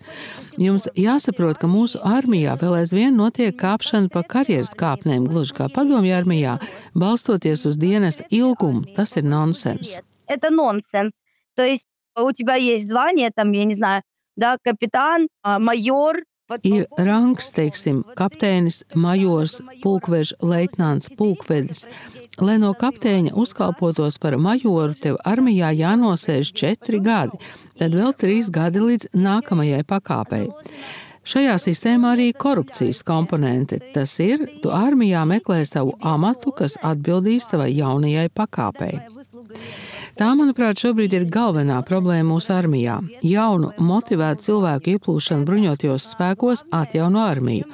Jums jāsaprot, ka mūsu armijā vēl aizvien notiek kāpšana pa karjeras kāpnēm, gluži kā padomju armijā, balstoties uz dienesta ilgumu. Tas ir nonsens. Это нонсенс. То есть у тебя есть звание, там, я не знаю, да, капитан, майор, Ir rangs, teiksim, kapteinis, majors, pulkveža leitnants, pulkvedis. Lai no kapteiņa uzkalpotos par majoru, tev armijā jānosēž četri gadi, tad vēl trīs gadi līdz nākamajai pakāpei. Šajā sistēmā arī korupcijas komponente. Tas ir, tu armijā meklē savu amatu, kas atbildīs tavai jaunajai pakāpei. Tā, manuprāt, šobrīd ir galvenā problēma mūsu armijā. Jaunu, motivētu cilvēku ieplūšana bruņotajos spēkos atjauno armiju.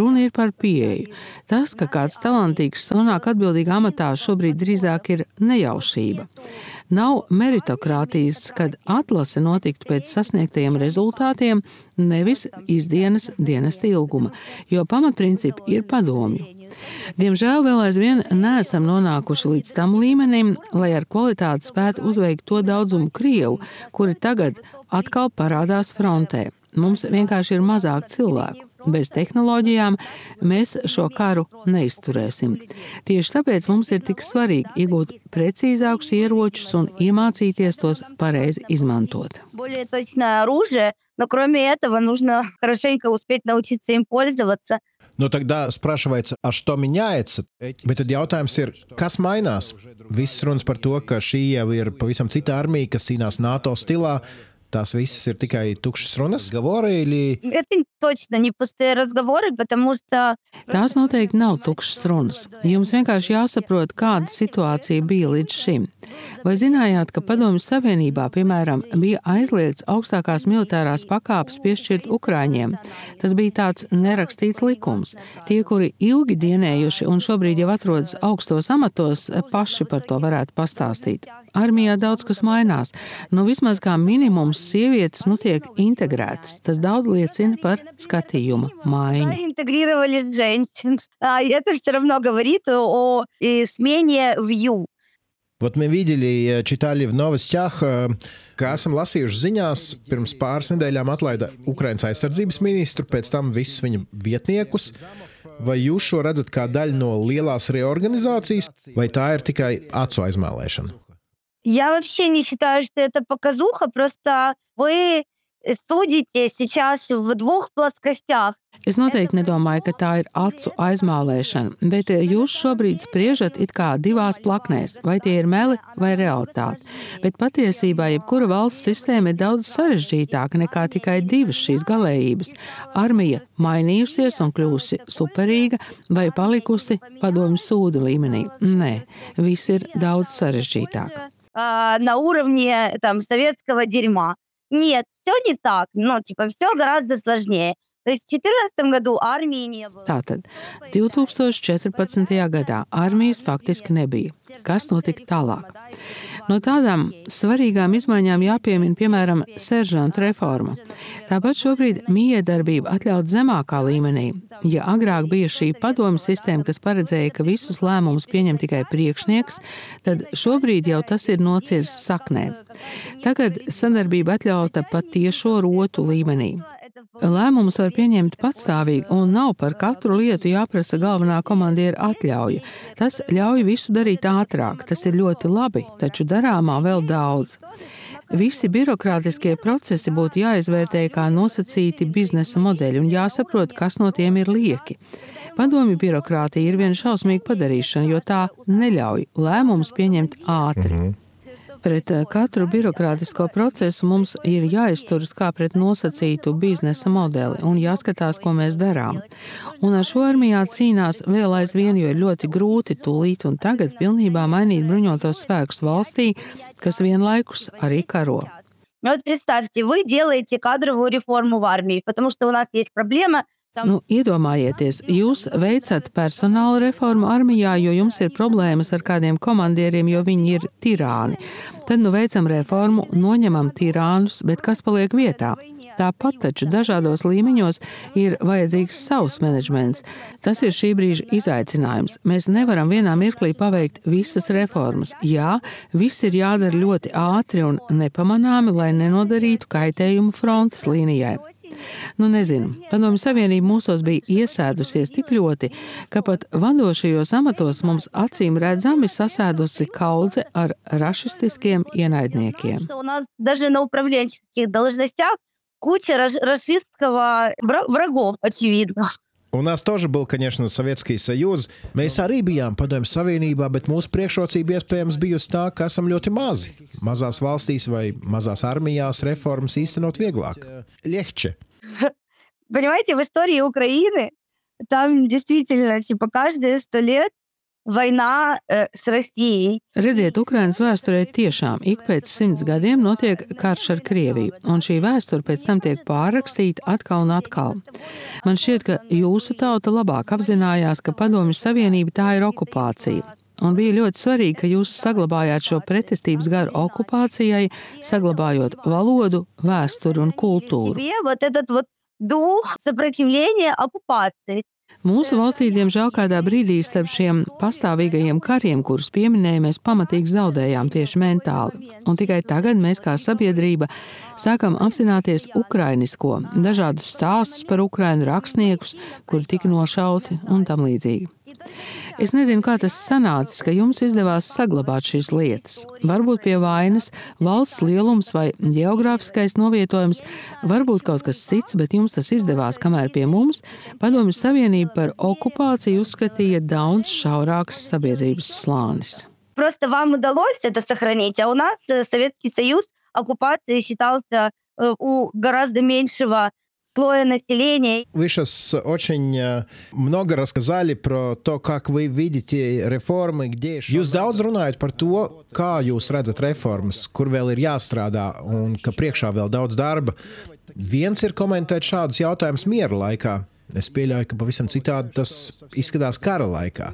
Runa ir par pieeju. Tas, ka kāds talantīgs nonāk atbildīgā amatā, šobrīd drīzāk ir nejaušība. Nav meritokrātijas, kad atlase notiktu pēc sasniegtajiem rezultātiem, nevis izdienas dienesta ilguma, jo pamatprincipi ir padomju. Diemžēl vēl aizvien neesam nonākuši līdz tam līmenim, lai ar kvalitāti spētu uzveikt to daudzumu Krievu, kuri tagad atkal parādās frontē. Mums vienkārši ir mazāk cilvēku. Bez tehnoloģijām mēs šo karu neizturēsim. Tieši tāpēc mums ir tik svarīgi iegūt precīzākus ieročus un iemācīties tos pareizi izmantot. Но кроме этого нужно хорошенько успеть научиться им пользоваться, Nu, тогда спрашивается, а что меняется? Bet tad jautājums ir, kas mainās? Viss runas par to, ka šī jau ir pavisam cita armija, kas cīnās NATO stilā. Tās visas ir tikai tukšas runas, говоры или... Это точно не пустые разговоры, потому что... Tās noteikti nav tukšas runas. Jums vienkārši jāsaprot, kāda situācija bija līdz šim. Vai zinājāt, ka Padomju Savienībā, piemēram, bija aizliegts augstākās militārās pakāpes piešķirt Ukrāņiem? Tas bija tāds nerakstīts likums. Tie, kuri ilgi dienējuši un šobrīd jau atrodas augstos amatos, paši par to varētu pastāstīt. Armijā daudz kas mainās. Nu, vismaz kā minimums sievietes nu tiek integrētas. Tas daudz liecina par skatījuma maiņu. Интегрировали женщин. Это все равно говорит о смене view. Вот мы видели, читали в новостях, ka esam lasījuši ziņās, pirms pāris nedēļām atlaida Ukraiņas aizsardzības ministru, pēc tam visus viņa vietniekus. Vai jūs šo redzat kā daļu no lielās reorganizācijas, vai tā ir tikai acu aizmēlēšana? Я вообще не считаю, что это показуха, просто вы судите сейчас в двух плоскостях. Es noteikti nedomāju, ka tā ir acu aizmālēšana, bet jūs šobrīd spriežat it kā divās plaknēs, vai tie ir meli vai realitāte. Bet patiesībā jebkura valsts sistēma ir daudz sarežģītāka nekā tikai divas šīs galējības. Armija mainījusies un kļūsi superīga vai palikusi padomju sūda līmenī. Nē, viss ir daudz sarežģītāk. на уровне там советского дерьма. Нет, все не так. Ну, типа, все гораздо сложнее. То есть в 2014 году армии не было. Tātad 2014. gadā armijas faktiski nebija. Kas notika tālāk? No tādām svarīgām izmaiņām jāpiemina, piemēram, seržanta reforma. Tāpat šobrīd miedarbība atļaut zemākā līmenī. Ja agrāk bija šī padomu sistēma, kas paredzēja, ka visus lēmumus pieņem tikai priekšnieks, tad šobrīd jau tas ir nocirsts saknē. Tagad sadarbība atļauta pat tiešo rotu līmenī. Lēmumus var pieņemt patstāvīgi, un nav par katru lietu jāprasa galvenā komandiera atļauja. Tas ļauj visu darīt ātrāk. Tas ir ļoti labi, taču darāmā vēl daudz. Visi birokrātiskie procesi būtu jāizvērtē kā nosacīti biznesa modeļi un jāsaprot, kas no tiem ir lieki. Padomju birokrātija ir viena šausmīga padarīšana, jo tā neļauj lēmumus pieņemt ātri. Mm -hmm Pret eh, katru birokrātisko procesu mums ir jāizturas kā pret nosacītu biznesa modeli un jāskatās, ko mēs darām. Un ar šo armijā cīnās vēl aizvien, jo ir ļoti grūti tūlīt un tagad pilnībā mainīt bruņotos spēkus valstī, kas vienlaikus arī karo. Вот представьте, вы делаете кадровую реформу в армии, потому что у нас есть проблема Nu, iedomājieties, jūs veicat personāla reformu armijā, jo jums ir problēmas ar kādiem komandieriem, jo viņi ir tirāni. Tad nu veicam reformu, noņemam tirānus, bet kas paliek vietā? Tāpat taču dažādos līmeņos ir vajadzīgs savs menedžments. Tas ir šī brīža izaicinājums. Mēs nevaram vienā mirklī paveikt visas reformas. Jā, viss ir jādara ļoti ātri un nepamanāmi, lai nenodarītu kaitējumu frontes līnijai. Nu, nezinu, Padomju Savienība mūsos bija iesēdusies tik ļoti, ka pat vadošajos amatos mums acīm redzami sasēdusi kaudze ar rašistiskiem ienaidniekiem. Куча расистского врагов, очевидно. У нас тоже был, конечно, Советский Союз. Mēs arī bijām Padomju Savienībā, bet mūsu priekšrocība iespējams bijusi tā, ka esam ļoti mazi. Mazās valstīs vai mazās armijās reformas īstenot vieglāk. Легче. Понимаете, в истории Украины там действительно, типа, каждые сто лет Vainā uh, s Россией. Redziet, Ukrainas vēsturē tiešām ik pēc simts gadiem notiek karš ar Krieviju, un šī vēsture pēc tam tiek pārrakstīta atkal un atkal. Man šķiet, ka jūsu tauta labāk apzinājās, ka Padomju Savienība tā ir okupācija. Un bija ļoti svarīgi, ka jūs saglabājāt šo pretestības garu okupācijai, saglabājot valodu, vēsturi un kultūru. Mūsu valstī, diemžēl, kādā brīdī starp šiem pastāvīgajiem kariem, kurus pieminējām, mēs pamatīgi zaudējām tieši mentāli. Un tikai tagad mēs kā sabiedrība sākam apzināties ukrainisko, dažādus stāstus par ukrainu rakstniekus, kuri tika nošauti un tam līdzīgi. Es nezinu, kā tas sanācis, ka jums izdevās saglabāt šīs lietas. Varbūt pie vainas valsts lielums vai geogrāfiskais novietojums, varbūt kaut kas cits, bet jums tas izdevās, kamēr pie mums Padomju Savienība par okupāciju uzskatīja daudz šaurāks sabiedrības slānis. Просто вам удалось это сохранить, а у нас Советский Союз оккупацией считался у гораздо меньшего слоя населения. Вы сейчас очень э, много рассказали про то, как вы видите реформы, где... Jūs daudz runājat par to, kā jūs redzat reformas, kur vēl ir jāstrādā un ka priekšā vēl daudz darba. Viens ir komentēt šādus jautājumus miera laikā. Es pieļauju, ka pavisam citādi tas izskatās kara laikā.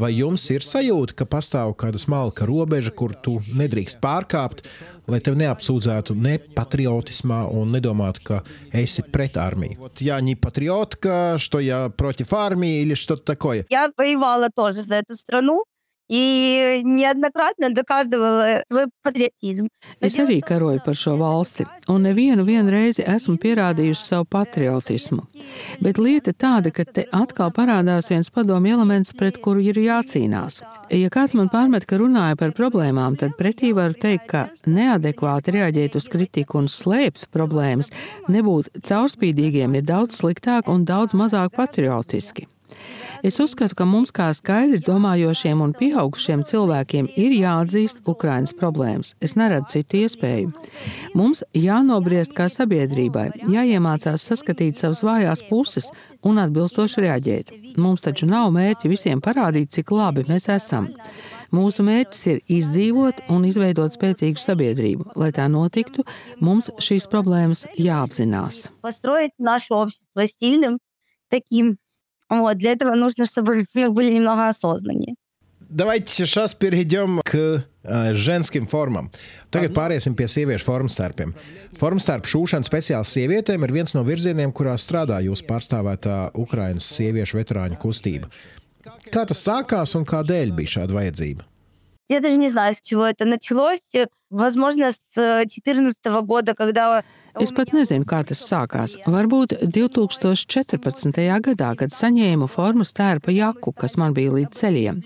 Vai jums ir sajūta, ka pastāv kāda smalka robeža, kur tu nedrīkst pārkāpt, lai tevi neapsūdzētu ne patriotismā un nedomātu, ka esi pret armiju? Вот я не патриотка, что я против армии или что-то такое. Я воевала тоже за эту страну. i neadekvātni dokazdovala svoj patriotizmu. Es arī karoju par šo valsti, un nevienu reizi esmu pierādījusi savu patriotismu. Bet lieta tāda, ka te atkal parādās viens padomu elements, pret kuru ir jācīnās. Ja kāds man pārmet, ka runāju par problēmām, tad pretī varu teikt, ka neadekvāti reaģēt uz kritiku un slēpt problēmas, nebūt caurspīdīgiem ir daudz sliktāk un daudz mazāk patriotiski. Es uzskatu, ka mums, kā skaidri domājošiem un pieaugušiem cilvēkiem, ir jāatzīst Ukrainas problēmas. Es neredzu citu iespēju. Mums jānobriest kā sabiedrībai, jāiemācās saskatīt savas vājās puses un atbilstoši reaģēt. Mums taču nav mērķi visiem parādīt, cik labi mēs esam. Mūsu mērķis ir izdzīvot un izveidot spēcīgu sabiedrību. Lai tā notiktu, mums šīs problēmas jāapzinās. Построить наше общество сильным, таким Вот, для этого нужно, чтобы мы были немного осознаннее. Давайте сейчас перейдем к uh, ženskim formam. Tagad pāriesim pie sieviešu formstarpiem. Formstarp šūšana speciāli sievietēm ir viens no virzieniem, kurā strādā jūsu pārstāvētā Ukrainas sieviešu veterāņu kustība. Kā tas sākās un kādēļ bija šāda vajadzība? Я даже не знаю, с чего это началось. Возможно, с 2014 года, когда Es pat nezinu, kā tas sākās. Varbūt 2014. gadā, kad saņēmu formas tērpa jaku, kas man bija līdz ceļiem.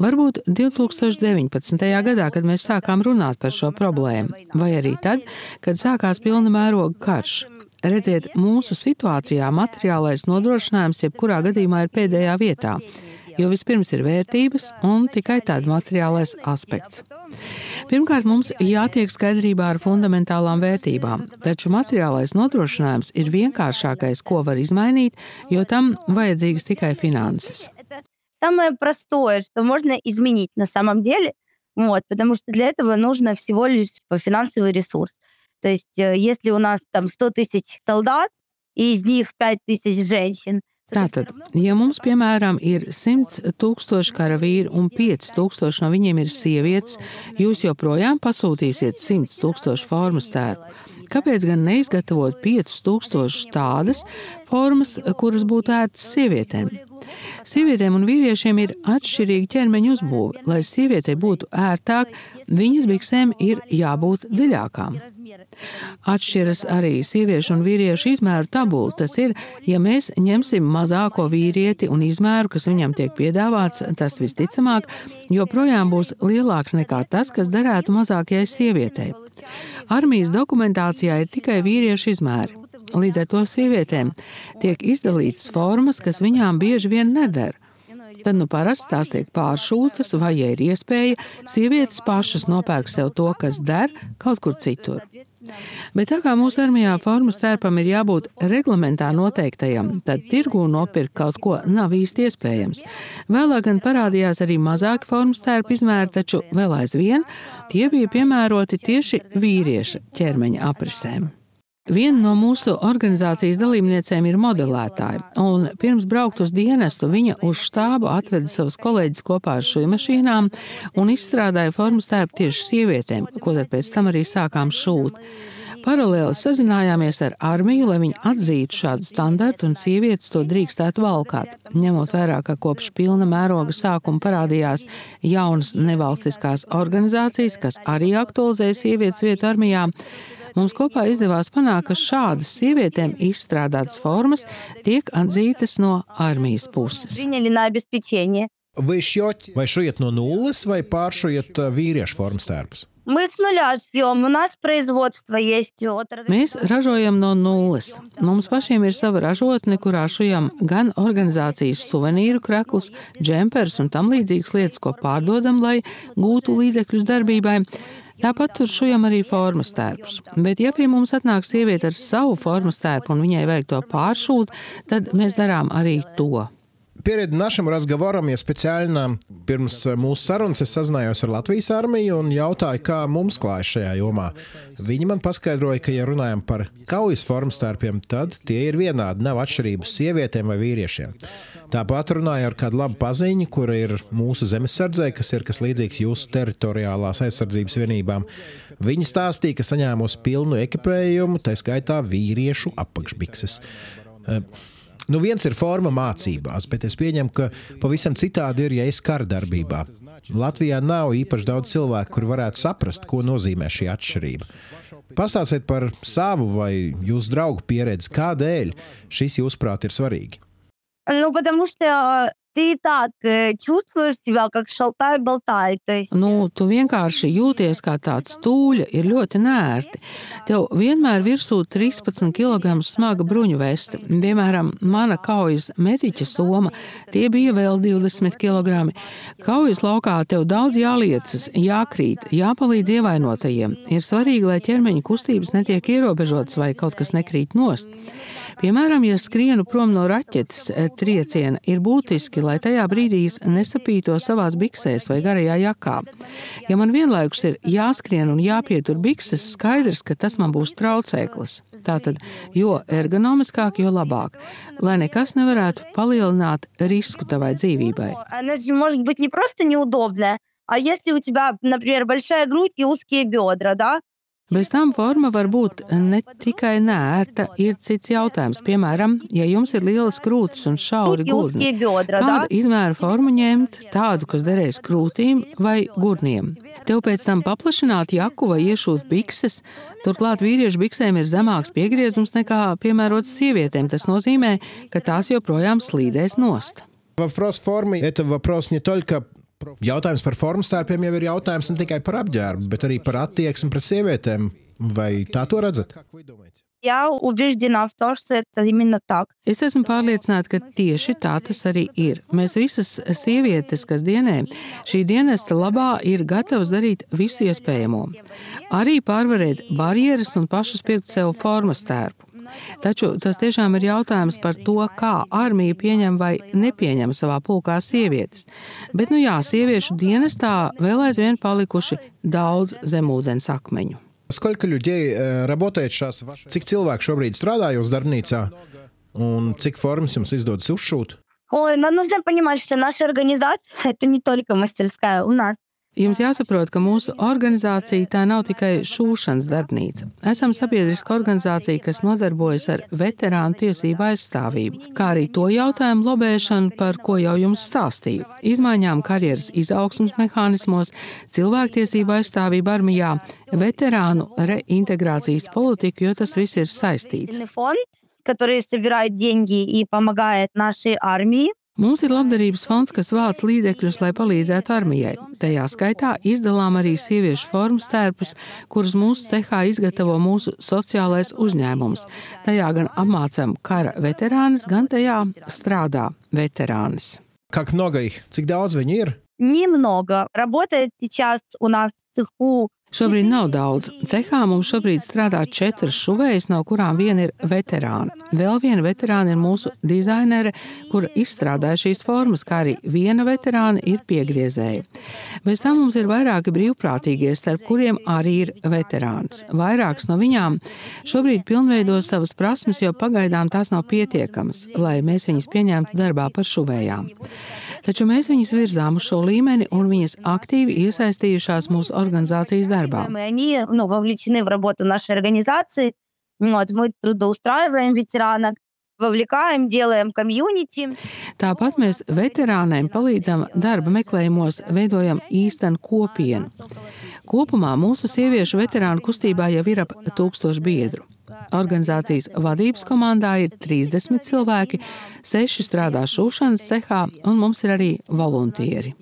Varbūt 2019. gadā, kad mēs sākām runāt par šo problēmu, vai arī tad, kad sākās pilna mēroga karš. Redziet, mūsu situācijā materiālais nodrošinājums jebkurā gadījumā ir pēdējā vietā jo vispirms ir vērtības un tikai tāds materiālais aspekts. Pirmkārt, mums jātiek skaidrībā ar fundamentālām vērtībām, taču materiālais nodrošinājums ir vienkāršākais, ko var izmainīt, jo tam vajadzīgas tikai finanses. Самое простое, что можно изменить на самом деле, вот, потому что для этого нужно всего лишь финансовый ресурс. То есть, если у нас там 100 тысяч солдат, и из них 5 тысяч женщин, Tātad, ja mums, piemēram, ir 100 tūkstoši karavīru un 5 tūkstoši no viņiem ir sievietes, jūs joprojām pasūtīsiet 100 tūkstošu formas tērpu. Kāpēc gan neizgatavot 5000 tādas formas, kuras būtu ērtas sievietēm? Sievietēm un vīriešiem ir atšķirīga ķermeņa uzbūve. Lai sievietei būtu ērtāk, viņas biksēm ir jābūt dziļākām. Atšķiras arī sieviešu un vīriešu izmēru tabula. Tas ir, ja mēs ņemsim mazāko vīrieti un izmēru, kas viņam tiek piedāvāts, tas visticamāk joprojām būs lielāks nekā tas, kas derētu mazākajai sievietei. Armijas dokumentācijā ir tikai vīriešu izmēri. Līdz ar to sievietēm tiek izdalītas formas, kas viņām bieži vien neder. Tad nu parasti tās tiek pāršūtas, vai, ja ir iespēja, sievietes pašas nopērk sev to, kas der kaut kur citur. Bet tā kā mūsu armijā formas tērpam ir jābūt reglamentā noteiktajam, tad tirgū nopirkt kaut ko nav īsti iespējams. Vēlāk gan parādījās arī mazāki formas tērpu izmēri, taču vēl aizvien tie bija piemēroti tieši vīrieša ķermeņa aprisēm. Viena no mūsu organizācijas dalībniecēm ir modelētāja, un pirms braukt uz dienestu viņa uz štābu atveda savus kolēģus kopā ar šūnu mašīnām un izstrādāja formas tērpu tieši sievietēm, ko tad pēc tam arī sākām šūt. Paralēli sazinājāmies ar armiju, lai viņi atzītu šādu standartu un sievietes to drīkstētu valkāt. Ņemot vērā, ka kopš pilna mēroga sākuma parādījās jaunas nevalstiskās organizācijas, kas arī aktualizēja sievietes vietu armijā, Mums kopā izdevās panākt, ka šādas sievietēm izstrādātas formas tiek atzītas no armijas puses. Vai šķiet, vai šoiet no nulles, vai pāršoiet uh, vīriešu formas tērpus? Mēs ražojam no nulles. Mums pašiem ir sava ražotne, kurā šujam gan organizācijas suvenīru krāklus, džempers un tam līdzīgas lietas, ko pārdodam, lai gūtu līdzekļus darbībai. Tāpat tur šujam arī formas tērpus. Bet, ja pie mums atnāk sieviete ar savu formas tērpu un viņai vajag to pāršūt, tad mēs darām arī to. Perед našim razgovoram, ja speciāli pirms mūsu sarunas es sazinājos ar Latvijas armiju un jautāju, kā mums klājas šajā jomā. Viņi man paskaidroja, ka, ja runājam par kaujas formstarpiem, tad tie ir vienādi, nav atšķirības sievietēm vai vīriešiem. Tāpat runāju ar kādu labu paziņu, kur ir mūsu zemesardzē, kas ir kas līdzīgs jūsu teritoriālās aizsardzības vienībām. Viņi stāstīja, ka saņēmusi pilnu ekipējumu, tā skaitā vīriešu apakšbikses. Nu, viens ir forma mācībās, bet es pieņemu, ka pavisam citādi ir, ja es kara darbībā. Latvijā nav īpaši daudz cilvēku, kuri varētu saprast, ko nozīmē šī atšķirība. Pastāstiet par savu vai jūsu draugu pieredzi, kādēļ šis, jūsuprāt, ir svarīgi. Ну, потому что ты и так э, чувствуешь себя как šaltāji-baltāji. Nu, tu vienkārši jūties kā tāds stūļa, ir ļoti nērti. Tev vienmēr virsū 13 kg smaga bruņu veste. Piemēram, mana kaujas mediķa soma, tie bija vēl 20 kg. Kaujas laukā tev daudz jāliecas, jākrīt, jāpalīdz ievainotajiem. Ir svarīgi, lai ķermeņa kustības netiek ierobežotas vai kaut kas nekrīt nost. Piemēram, ja skrienu prom no raķetes eh, trieciena, ir būtiski, lai tajā brīdī nesapīto savās biksēs vai garajā jakā. Ja man vienlaikus ir jāskrien un jāpietur bikses, skaidrs, ka tas man būs traucēklis. Tātad, jo ergonomiskāk, jo labāk, lai nekas nevarētu palielināt risku tavai dzīvībai. А если у тебя, например, большая грудь и узкие бедра, да, Bez tam forma var būt ne tikai nērta, ir cits jautājums. Piemēram, ja jums ir lielas krūtis un šauri gurni, kādu izmēru formu ņemt, tādu, kas derēs krūtīm vai gurniem. Tev pēc tam paplašināt jaku vai iešūt bikses, turklāt vīriešu biksēm ir zemāks piegriezums nekā piemērots sievietēm. Tas nozīmē, ka tās joprojām slīdēs nost. Вопрос формы – это вопрос не только Jautājums par formas tērpiem jau ir jautājums ne tikai par apģērbu, bet arī par attieksmi pret sievietēm. Vai tā to redzat? Я убеждена в том, что это именно так. Es esmu pārliecināta, ka tieši tā tas arī ir. Mēs visas sievietes, kas dienē šī dienesta labā, ir gatavas darīt visu iespējamo. Arī pārvarēt barjeras un pašas pirkt sev formas tērpu. Taču tas tiešām ir jautājums par to, kā armija pieņem vai nepieņem savā pulkā sievietes. Bet, nu jā, sieviešu dienestā vēl aizvien palikuši daudz zemūdens akmeņu. Сколько людей работает сейчас? Cik cilvēku šobrīd strādā jūsu darbnīcā? Un cik formas jums izdodas uzšūt? Ой, нам нужно понимать, что наша организация – это не только мастерская. У нас Jums jāsaprot, ka mūsu organizācija tā nav tikai šūšanas darbnīca. Esam sabiedriska organizācija, kas nodarbojas ar veterānu tiesību aizstāvību, kā arī to jautājumu lobēšanu, par ko jau jums stāstīju. Izmaiņām karjeras izaugsmas mehānismos, cilvēktiesību aizstāvību armijā, veterānu reintegrācijas politiku, jo tas viss ir saistīts. который собирает деньги и помогает нашей армии. Mums ir labdarības fonds, kas vāc līdzekļus, lai palīdzētu armijai. Tajā skaitā izdalām arī sieviešu formu stērpus, kurus mūsu cehā izgatavo mūsu sociālais uzņēmums. Tajā gan apmācām kara veterānis, gan tajā strādā veterānis. Как много их? Cik daudz viņi ir? Немного. Работает сейчас у нас в цеху Šobrīd nav daudz. Cehā mums šobrīd strādā četras šuvējas, no kurām viena ir veterāna. Vēl viena veterāna ir mūsu dizainere, kura izstrādāja šīs formas, kā arī viena veterāna ir piegriezēja. Bez tam mums ir vairāki brīvprātīgie, starp kuriem arī ir veterāns. Vairākas no viņām šobrīd pilnveido savas prasmes, jo pagaidām tās nav pietiekamas, lai mēs viņus pieņemtu darbā par šuvējām. Taču mēs viņus virzām uz šo līmeni, un viņas aktīvi iesaistījušās mūsu organizācijas darbā. Они ну, вовлечены в работу нашей организации. Вот, мы трудоустраиваем ветеранок, вовлекаем, делаем комьюнити. Tāpat mēs veterāniem palīdzam darba meklējumos, veidojam īstenu kopienu. Kopumā mūsu sieviešu veterānu kustībā jau ir ap tūkstošu biedru. Organizācijas vadības komandā ir 30 cilvēki, 6 strādā šūšanas cehā, un mums ir arī voluntieri.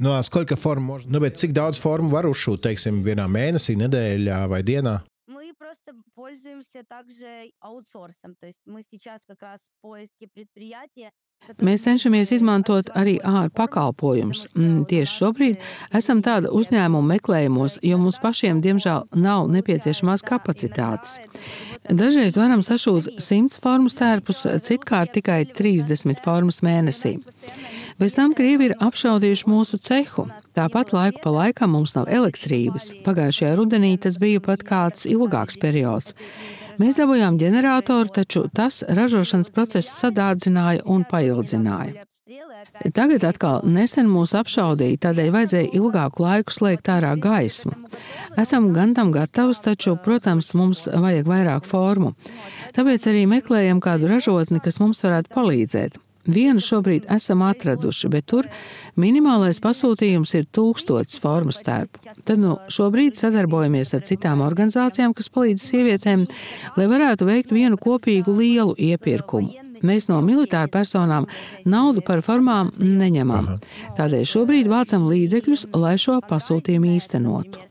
No, formu, nu, cik daudz formu var uzšūt, teiksim, vienā mēnesī, nedēļā vai dienā? Мы просто пользуемся также аутсорсом. То есть мы сейчас как раз в поиске предприятия, Mēs cenšamies izmantot arī ārā pakalpojumus. Mm, Tieši šobrīd esam tāda uzņēmuma meklējumos, jo mums pašiem, diemžēl, nav nepieciešamās kapacitātes. Dažreiz varam sašūt 100 formu stērpus, citkārt tikai 30 formas mēnesī. Bez tam Krievi ir apšaudījuši mūsu cehu. Tāpat laiku pa laikam mums nav elektrības. Pagājušajā rudenī tas bija pat kāds ilgāks periods. Mēs dabūjām ģeneratoru, taču tas ražošanas procesu sadārdzināja un paildzināja. Tagad atkal nesen mūs apšaudīja, tādēļ vajadzēja ilgāku laiku slēgt ārā gaismu. Esam gan tam gatavs, taču, protams, mums vajag vairāk formu. Tāpēc arī meklējam kādu ražotni, kas mums varētu palīdzēt. Vienu šobrīd esam atraduši, bet tur minimālais pasūtījums ir tūkstots formas stērpu. Tad nu, šobrīd sadarbojamies ar citām organizācijām, kas palīdz sievietēm, lai varētu veikt vienu kopīgu lielu iepirkumu. Mēs no militāru personām naudu par formām neņemam. Tādēļ šobrīd vācam līdzekļus, lai šo pasūtījumu īstenotu.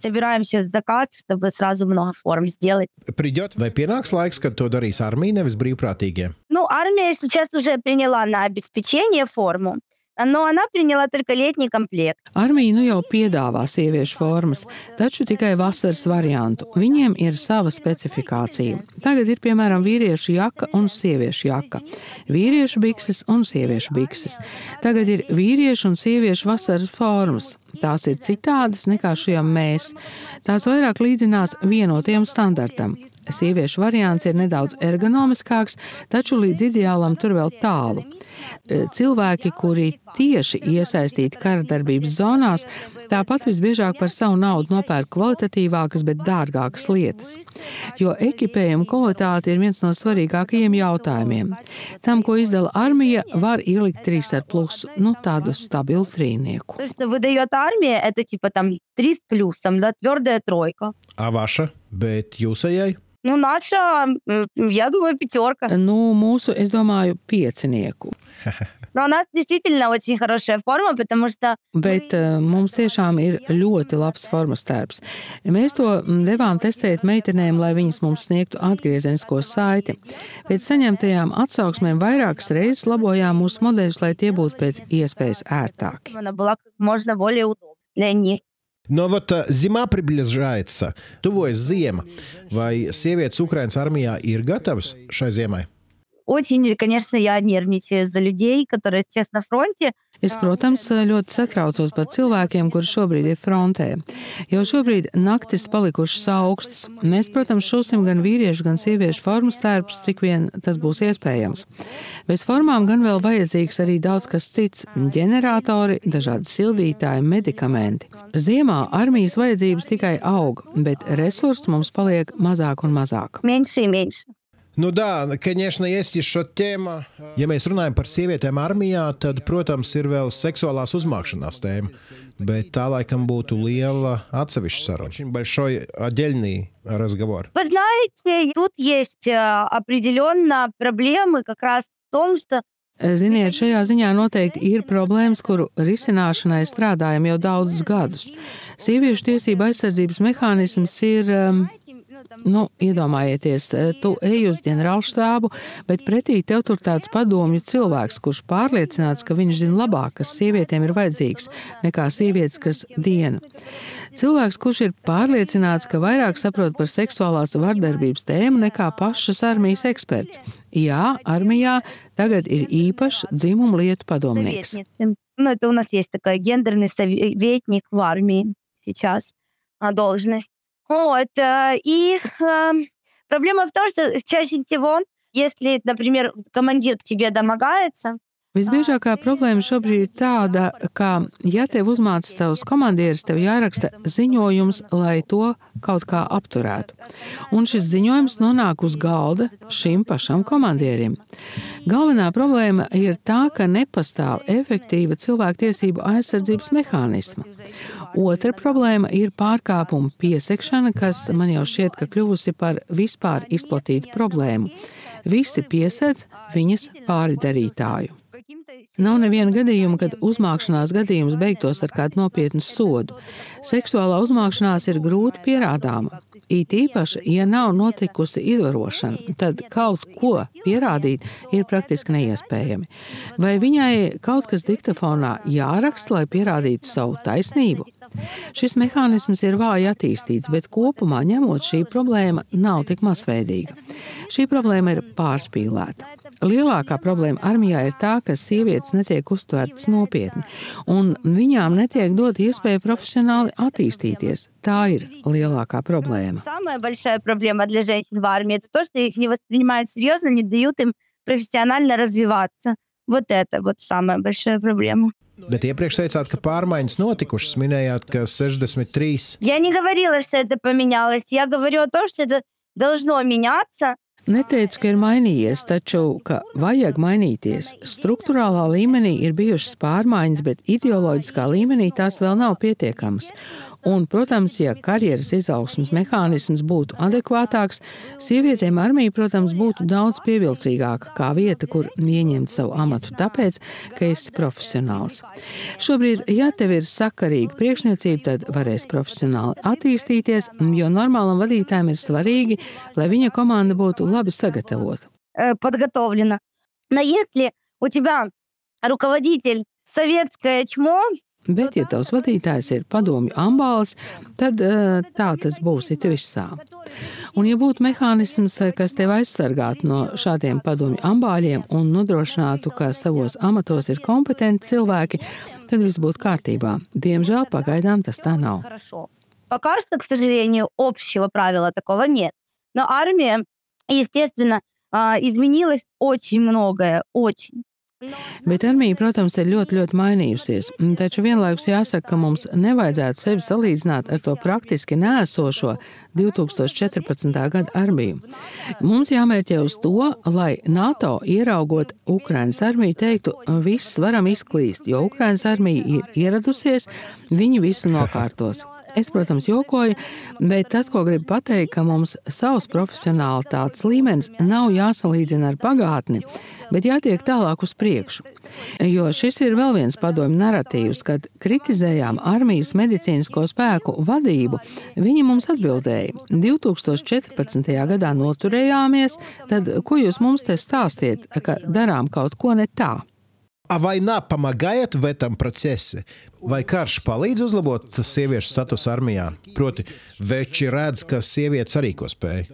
собираем сейчас заказ, чтобы сразу много форм сделать. Придет, vai pienāks laiks, kad to darīs armija, nevis brīvprātīgie? Ну, армия сейчас уже приняла на обеспечение форму, но она приняла только летний комплект. Armija nu jau piedāvā sieviešu formas, taču tikai vasaras variantu. Viņiem ir sava specifikācija. Tagad ir piemēram vīriešu jaka un sieviešu jaka, vīriešu bikses un sieviešu bikses. Tagad ir vīriešu un sieviešu vasaras formas. Tās ir citādas nekā šajām mēs. Tās vairāk līdzinās vienotiem standartam. Sieviešu variants ir nedaudz ergonomiskāks, taču līdz ideālam tur vēl tālu. Cilvēki, kuri tieši iesaistīti karadarbības zonās, tāpat visbiežāk par savu naudu nopērk kvalitatīvākas, bet dārgākas lietas. Jo ekipējuma kvalitāte ir viens no svarīgākajiem jautājumiem. Tam, ko izdala armija, var ielikt trīs ar plusu, nu tādu stabilu trīnieku. То, что выдает армия, это типа там три с плюсом, да, твердая тройка. A vaša, bet jūsējai? Ну, наша, м, я думаю, пятерка. Nu, mūsu, es domāju, piecinieku. Но у нас действительно очень хорошая форма, потому что Bet uh, mums tiešām ir ļoti labs formas tērps. Mēs to mm, devām testēt meitenēm, lai viņas mums sniegtu atgriezenisko saiti. Pēc saņemtajām atsauksmēm vairākas reizes labojām mūsu modeļus, lai tie būtu pēc iespējas ērtāki. она была как можно более удобна для них. No вот э, zima приближается, tuvojas ziema. Vai sievietes Ukraiņas armijā ir gatavas šai ziemai? Очень, конечно, я нервничаю за людей, которые сейчас на фронте. Es, protams, ļoti satraucos par cilvēkiem, kuri šobrīd ir frontē. Jau šobrīd naktis palikušas augstas. Mēs, protams, šūsim gan vīriešu, gan sieviešu formas tērpus, cik vien tas būs iespējams. Bez formām gan vēl vajadzīgs arī daudz kas cits - ģeneratori, dažādi sildītāji, medikamenti. Ziemā armijas vajadzības tikai aug, bet resursu mums paliek mazāk un mazāk. Mēnesi, mēnesi. меньше. Nu, да, конечно, есть еще тема. Ja mēs runājam par sievietēm armijā, tad, protams, ir vēl seksuālās uzmākšanās tēma. Bet tā laikam būtu liela atsevišķa saruna. Очень большой отдельный разговор. Вы знаете, тут есть э, определенно проблемы как раз в том, что Ziniet, šajā ziņā noteikti ir problēmas, kuru risināšanai strādājam jau daudzus gadus. Sieviešu tiesība aizsardzības mehānisms ir um, Nu, iedomājieties, tu ej uz ģenerālštābu, bet pretī tev tur tāds padomju cilvēks, kurš pārliecināts, ka viņš zina labāk, kas sievietēm ir vajadzīgs, nekā sievietes, kas diena. Cilvēks, kurš ir pārliecināts, ka vairāk saprot par seksuālās vardarbības tēmu nekā pašas armijas eksperts. Jā, armijā tagad ir īpašs dzimumu lietu padomnieks. Ну, это у нас есть такой гендерный советник в армии сейчас, должность. Вот. И э, проблема в том, что чаще всего, если, например, командир к тебе домогается, Visbiežākā problēma šobrīd ir tāda, ka, ja tev uzmācās tavs komandieris, tev jāraksta ziņojums, lai to kaut kā apturētu. Un šis ziņojums nonāk uz galda šim pašam komandierim. Galvenā problēma ir tā, ka nepastāv efektīva cilvēktiesību aizsardzības mehānisma. Otra problēma ir pārkāpuma piesekšana, kas man jau šķiet, ka kļuvusi par vispār izplatītu problēmu. Visi piesedz viņas pāridarītāju. Nav neviena gadījuma, kad uzmākšanās gadījums beigtos ar kādu nopietnu sodu. Seksuālā uzmākšanās ir grūti pierādāma. It īpaši, ja nav notikusi izvarošana, tad kaut ko pierādīt ir praktiski neiespējami. Vai viņai kaut kas diktafonā jāraksta, lai pierādītu savu taisnību? Šis mehānisms ir vāji attīstīts, bet kopumā ņemot šī problēma nav tik masveidīga. Šī problēma ir pārspīlēta. Lielākā problēma armijā ir tā, ka sievietes netiek uztvērtas nopietni, un viņām netiek dot iespēja profesionāli attīstīties. Tā ir lielākā problēma. Самая большая проблема для женщин в армии это то, что их не воспринимают серьезно, не дают им профессионально развиваться. Вот это вот самая большая проблема. Bet iepriekš teicāt, ka pārmaiņas notikušas. Minējāt, ka 63. Я не говорила, что это поменялось. Я говорю о том, что это должно меняться. Neteicu, ka ir mainījies, taču ka vajag mainīties. Struktūrālā līmenī ir bijušas pārmaiņas, bet ideoloģiskā līmenī tās vēl nav pietiekamas. Un, protams, ja karjeras izaugsmas mehānisms būtu adekvātāks, sievietēm armija, protams, būtu daudz pievilcīgāka kā vieta, kur ieņemt savu amatu, tāpēc, ka esi profesionāls. Šobrīd, ja tev ir sakarīga priekšniecība, tad varēs profesionāli attīstīties, jo normālam vadītājam ir svarīgi, lai viņa komanda būtu labi sagatavota. Подготовлена. Но если у тебя руководитель советское чмо, Bet, ja tavs vadītājs ir padomju ambāls, tad tā tas būs it visā. Un, ja būtu mehānisms, kas tev aizsargātu no šādiem padomju ambāļiem un nodrošinātu, ka savos amatos ir kompetenti cilvēki, tad viss būtu kārtībā. Diemžēl pagaidām tas tā nav. Пока что, к сожалению, общего правила такого нет. Но армия, естественно, изменилось очень многое, очень. Bet armija, protams, ir ļoti, ļoti mainījusies. Taču vienlaikus jāsaka, ka mums nevajadzētu sevi salīdzināt ar to praktiski nēsošo 2014. gada armiju. Mums jāmērķē uz to, lai NATO ieraugot Ukrainas armiju teiktu, viss varam izklīst, jo Ukrainas armija ir ieradusies, viņi visu nokārtos. Es, protams, jokoju, bet tas, ko gribu pateikt, ka mums savs profesionālitātes līmenis nav jāsalīdzina ar pagātni, bet jātiek tālāk uz priekšu. Jo šis ir vēl viens padomju narratīvs, kad kritizējām armijas medicīnisko spēku vadību. Viņi mums atbildēja, 2014. gadā noturējāmies, tad ko jūs mums te stāstiet, ka darām kaut ko ne tā? А война помогает в этом процессе? Vai karš palīdz uzlabot sieviešu statusu armijā? Proti, veči redz, ka sievietes arī ko spēj.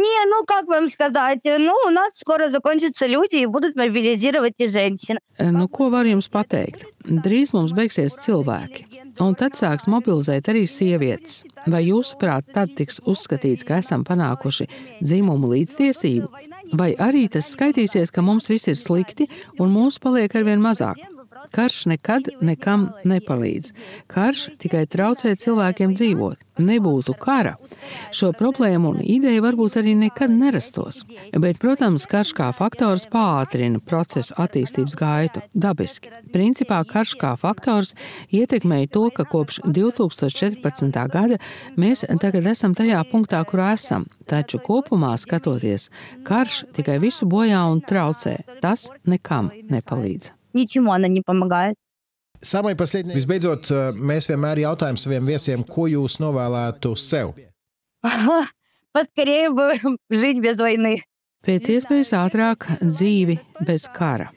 Не, ну как вам сказать, ну у нас скоро закончатся люди и будут мобилизировать и женщин. Nu, ko var jums pateikt? Drīz mums beigsies cilvēki, un tad sāks mobilizēt arī sievietes. Vai jūsuprāt, tad tiks uzskatīts, ka esam panākuši dzimumu līdztiesību? Vai arī tas skaitīsies, ka mums viss ir slikti un mūsu paliek arvien mazāk? Karš nekad nekam nepalīdz. Karš tikai traucē cilvēkiem dzīvot. Nebūtu kara. Šo problēmu un ideju varbūt arī nekad nerastos. Bet, protams, karš kā faktors pātrina procesu attīstības gaitu. Dabiski. Principā karš kā faktors ietekmēja to, ka kopš 2014. gada mēs tagad esam tajā punktā, kurā esam. Taču kopumā skatoties, karš tikai visu bojā un traucē. Tas nekam nepalīdz. Ничему она не помогает. Самое последнее. Visbeidzot, mēs vienmēr jautājam saviem viesiem, ko jūs novēlētu sev. Поскорее бы жить без войны. Pēc iespējas ātrāk dzīvi bez kara.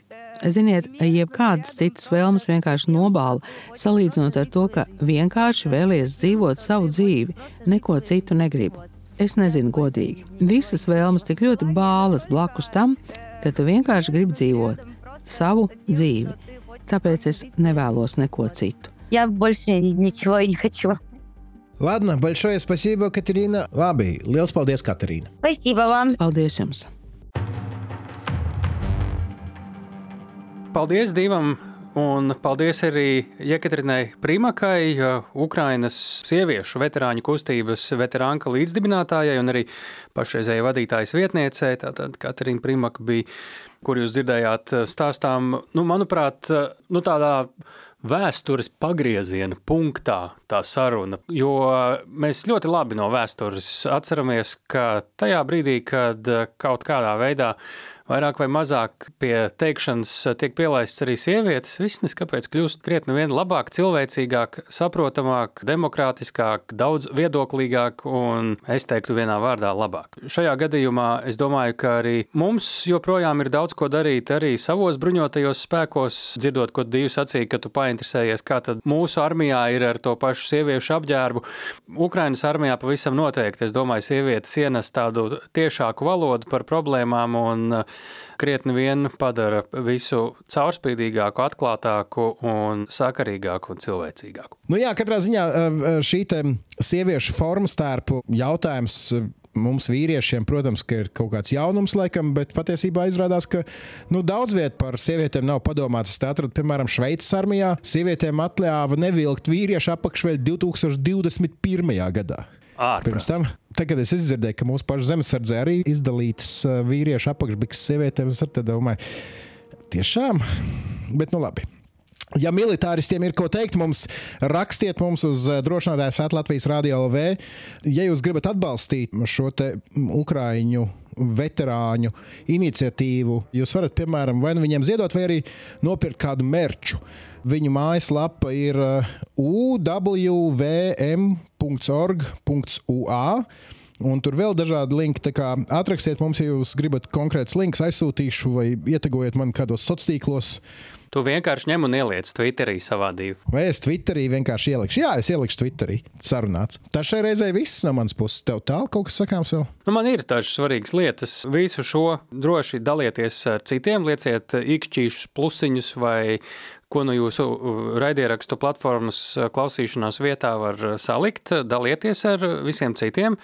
Ziniet, jebkādas citas vēlmes vienkārši nobāla, salīdzinot ar to, ka vienkārši vēlies dzīvot savu dzīvi, neko citu negribu. Es nezinu, godīgi. Visas vēlmes tik ļoti bālas blakus tam, ka tu vienkārši gribi dzīvot savu dzīvi. Tāpēc es nevēlos neko citu. Я больше ничего не хочу. Ладно, большое спасибо, Катерина. Labi, liels paldies, Katerīna. Спасибо вам. Paldies jums! Paldies divam! Un paldies arī Jekaterinai Primakai, Ukrainas sieviešu veterāņu kustības veterānka līdzdibinātājai un arī pašreizējai vadītājas vietniecei. Tātad Katerina Primaka bija, kur jūs dzirdējāt stāstām, nu, manuprāt, nu, tādā vēstures pagrieziena punktā tā saruna. Jo mēs ļoti labi no vēstures atceramies, ka tajā brīdī, kad kaut kādā veidā vairāk vai mazāk pie teikšanas tiek pielaists arī sievietes, viss neskapēc kļūst krietni vien labāk, cilvēcīgāk, saprotamāk, demokrātiskāk, daudz viedoklīgāk un, es teiktu, vienā vārdā labāk. Šajā gadījumā es domāju, ka arī mums joprojām ir daudz ko darīt arī savos bruņotajos spēkos, dzirdot, ko Dievs sacīja, ka tu painteresējies, kā tad mūsu armijā ir ar to pašu sieviešu apģērbu. Ukrainas armijā pavisam noteikti, es domāju, sievietes ienes tādu tiešāku valodu par problēmām un krietni vien padara visu caurspīdīgāku, atklātāku un sakarīgāku un cilvēcīgāku. Nu jā, katrā ziņā šī sieviešu formas tērpu jautājums mums, vīriešiem, protams, ir kaut kāds jaunums, laikam, bet patiesībā izrādās, ka nu, daudz vietu par sievietēm nav padomāts. Es atradu, piemēram, Šveices armijā. Sievietēm atļāva nevilkt vīriešu apakšveļu 2021. gadā. Pirms tam, tad, kad es izdzirdēju, ka mūsu pašu zemesardze arī izdalītas vīriešu apakšbiks sievietēm, es domāju, tiešām, bet nu labi. Ja militāristiem ir ko teikt, mums rakstiet mums uz drošinātājas Latvijas Rādio LV. Ja jūs gribat atbalstīt šo Ukraiņu veterāņu iniciatīvu, jūs varat, piemēram, vai nu viņiem ziedot, vai arī nopirkt kādu merču. Viņu mājaslapa ir uwvm.org.ua. Un tur vēl dažādi linki. Atrakstiet mums, ja jūs gribat konkrēts links, aizsūtīšu vai ietegojiet man kādos sociālos tīklos. Tu vienkārši ņem un ieliec Twitterī savā divu. Vai es Twitterī vienkārši ielikšu? Jā, es ielikšu Twitterī. Sarunāts. Tas šai reizē viss no manas puses. Tev tālāk kaut kas sakāms vēl? Nu, man ir dažas svarīgas lietas. Visu šo droši dalieties ar citiem, lieciet ikšķīšus, plusiņus vai ko no jūsu raidierakstu platformas klausīšanās vietā var salikt, dalieties ar visiem citiem.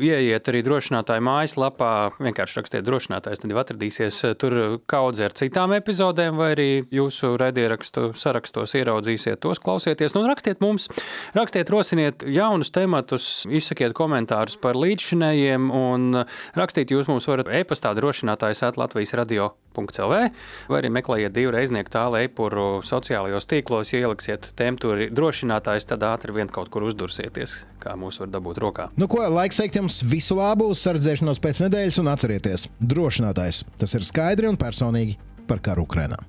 Ieiet arī drošinātāju mājaslapā, vienkārši rakstiet drošinātājs, tad jau atradīsies tur kaudze ar citām epizodēm, vai arī jūsu raidierakstu sarakstos ieraudzīsiet tos, klausieties. Nu, rakstiet mums, rakstiet, rosiniet jaunus tematus, izsakiet komentārus par līdzšinējiem, un rakstīt jūs mums varat e-pastā drošinātājs at Latvijas radio.clv, vai arī meklējiet divu reiznieku tālu e-puru sociālajos tīklos, ja ieliksiet temtūri drošinātājs, tad ātri vien kaut kur uzdursieties, kā mūs var dabūt rokā. Nu, ko, laiks teikt jums visu labu, sardzēšanos pēc nedēļas un atcerieties, drošinātājs. Tas ir skaidri un personīgi par karu Ukrainā.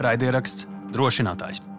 Raidieraksts drošinātājs.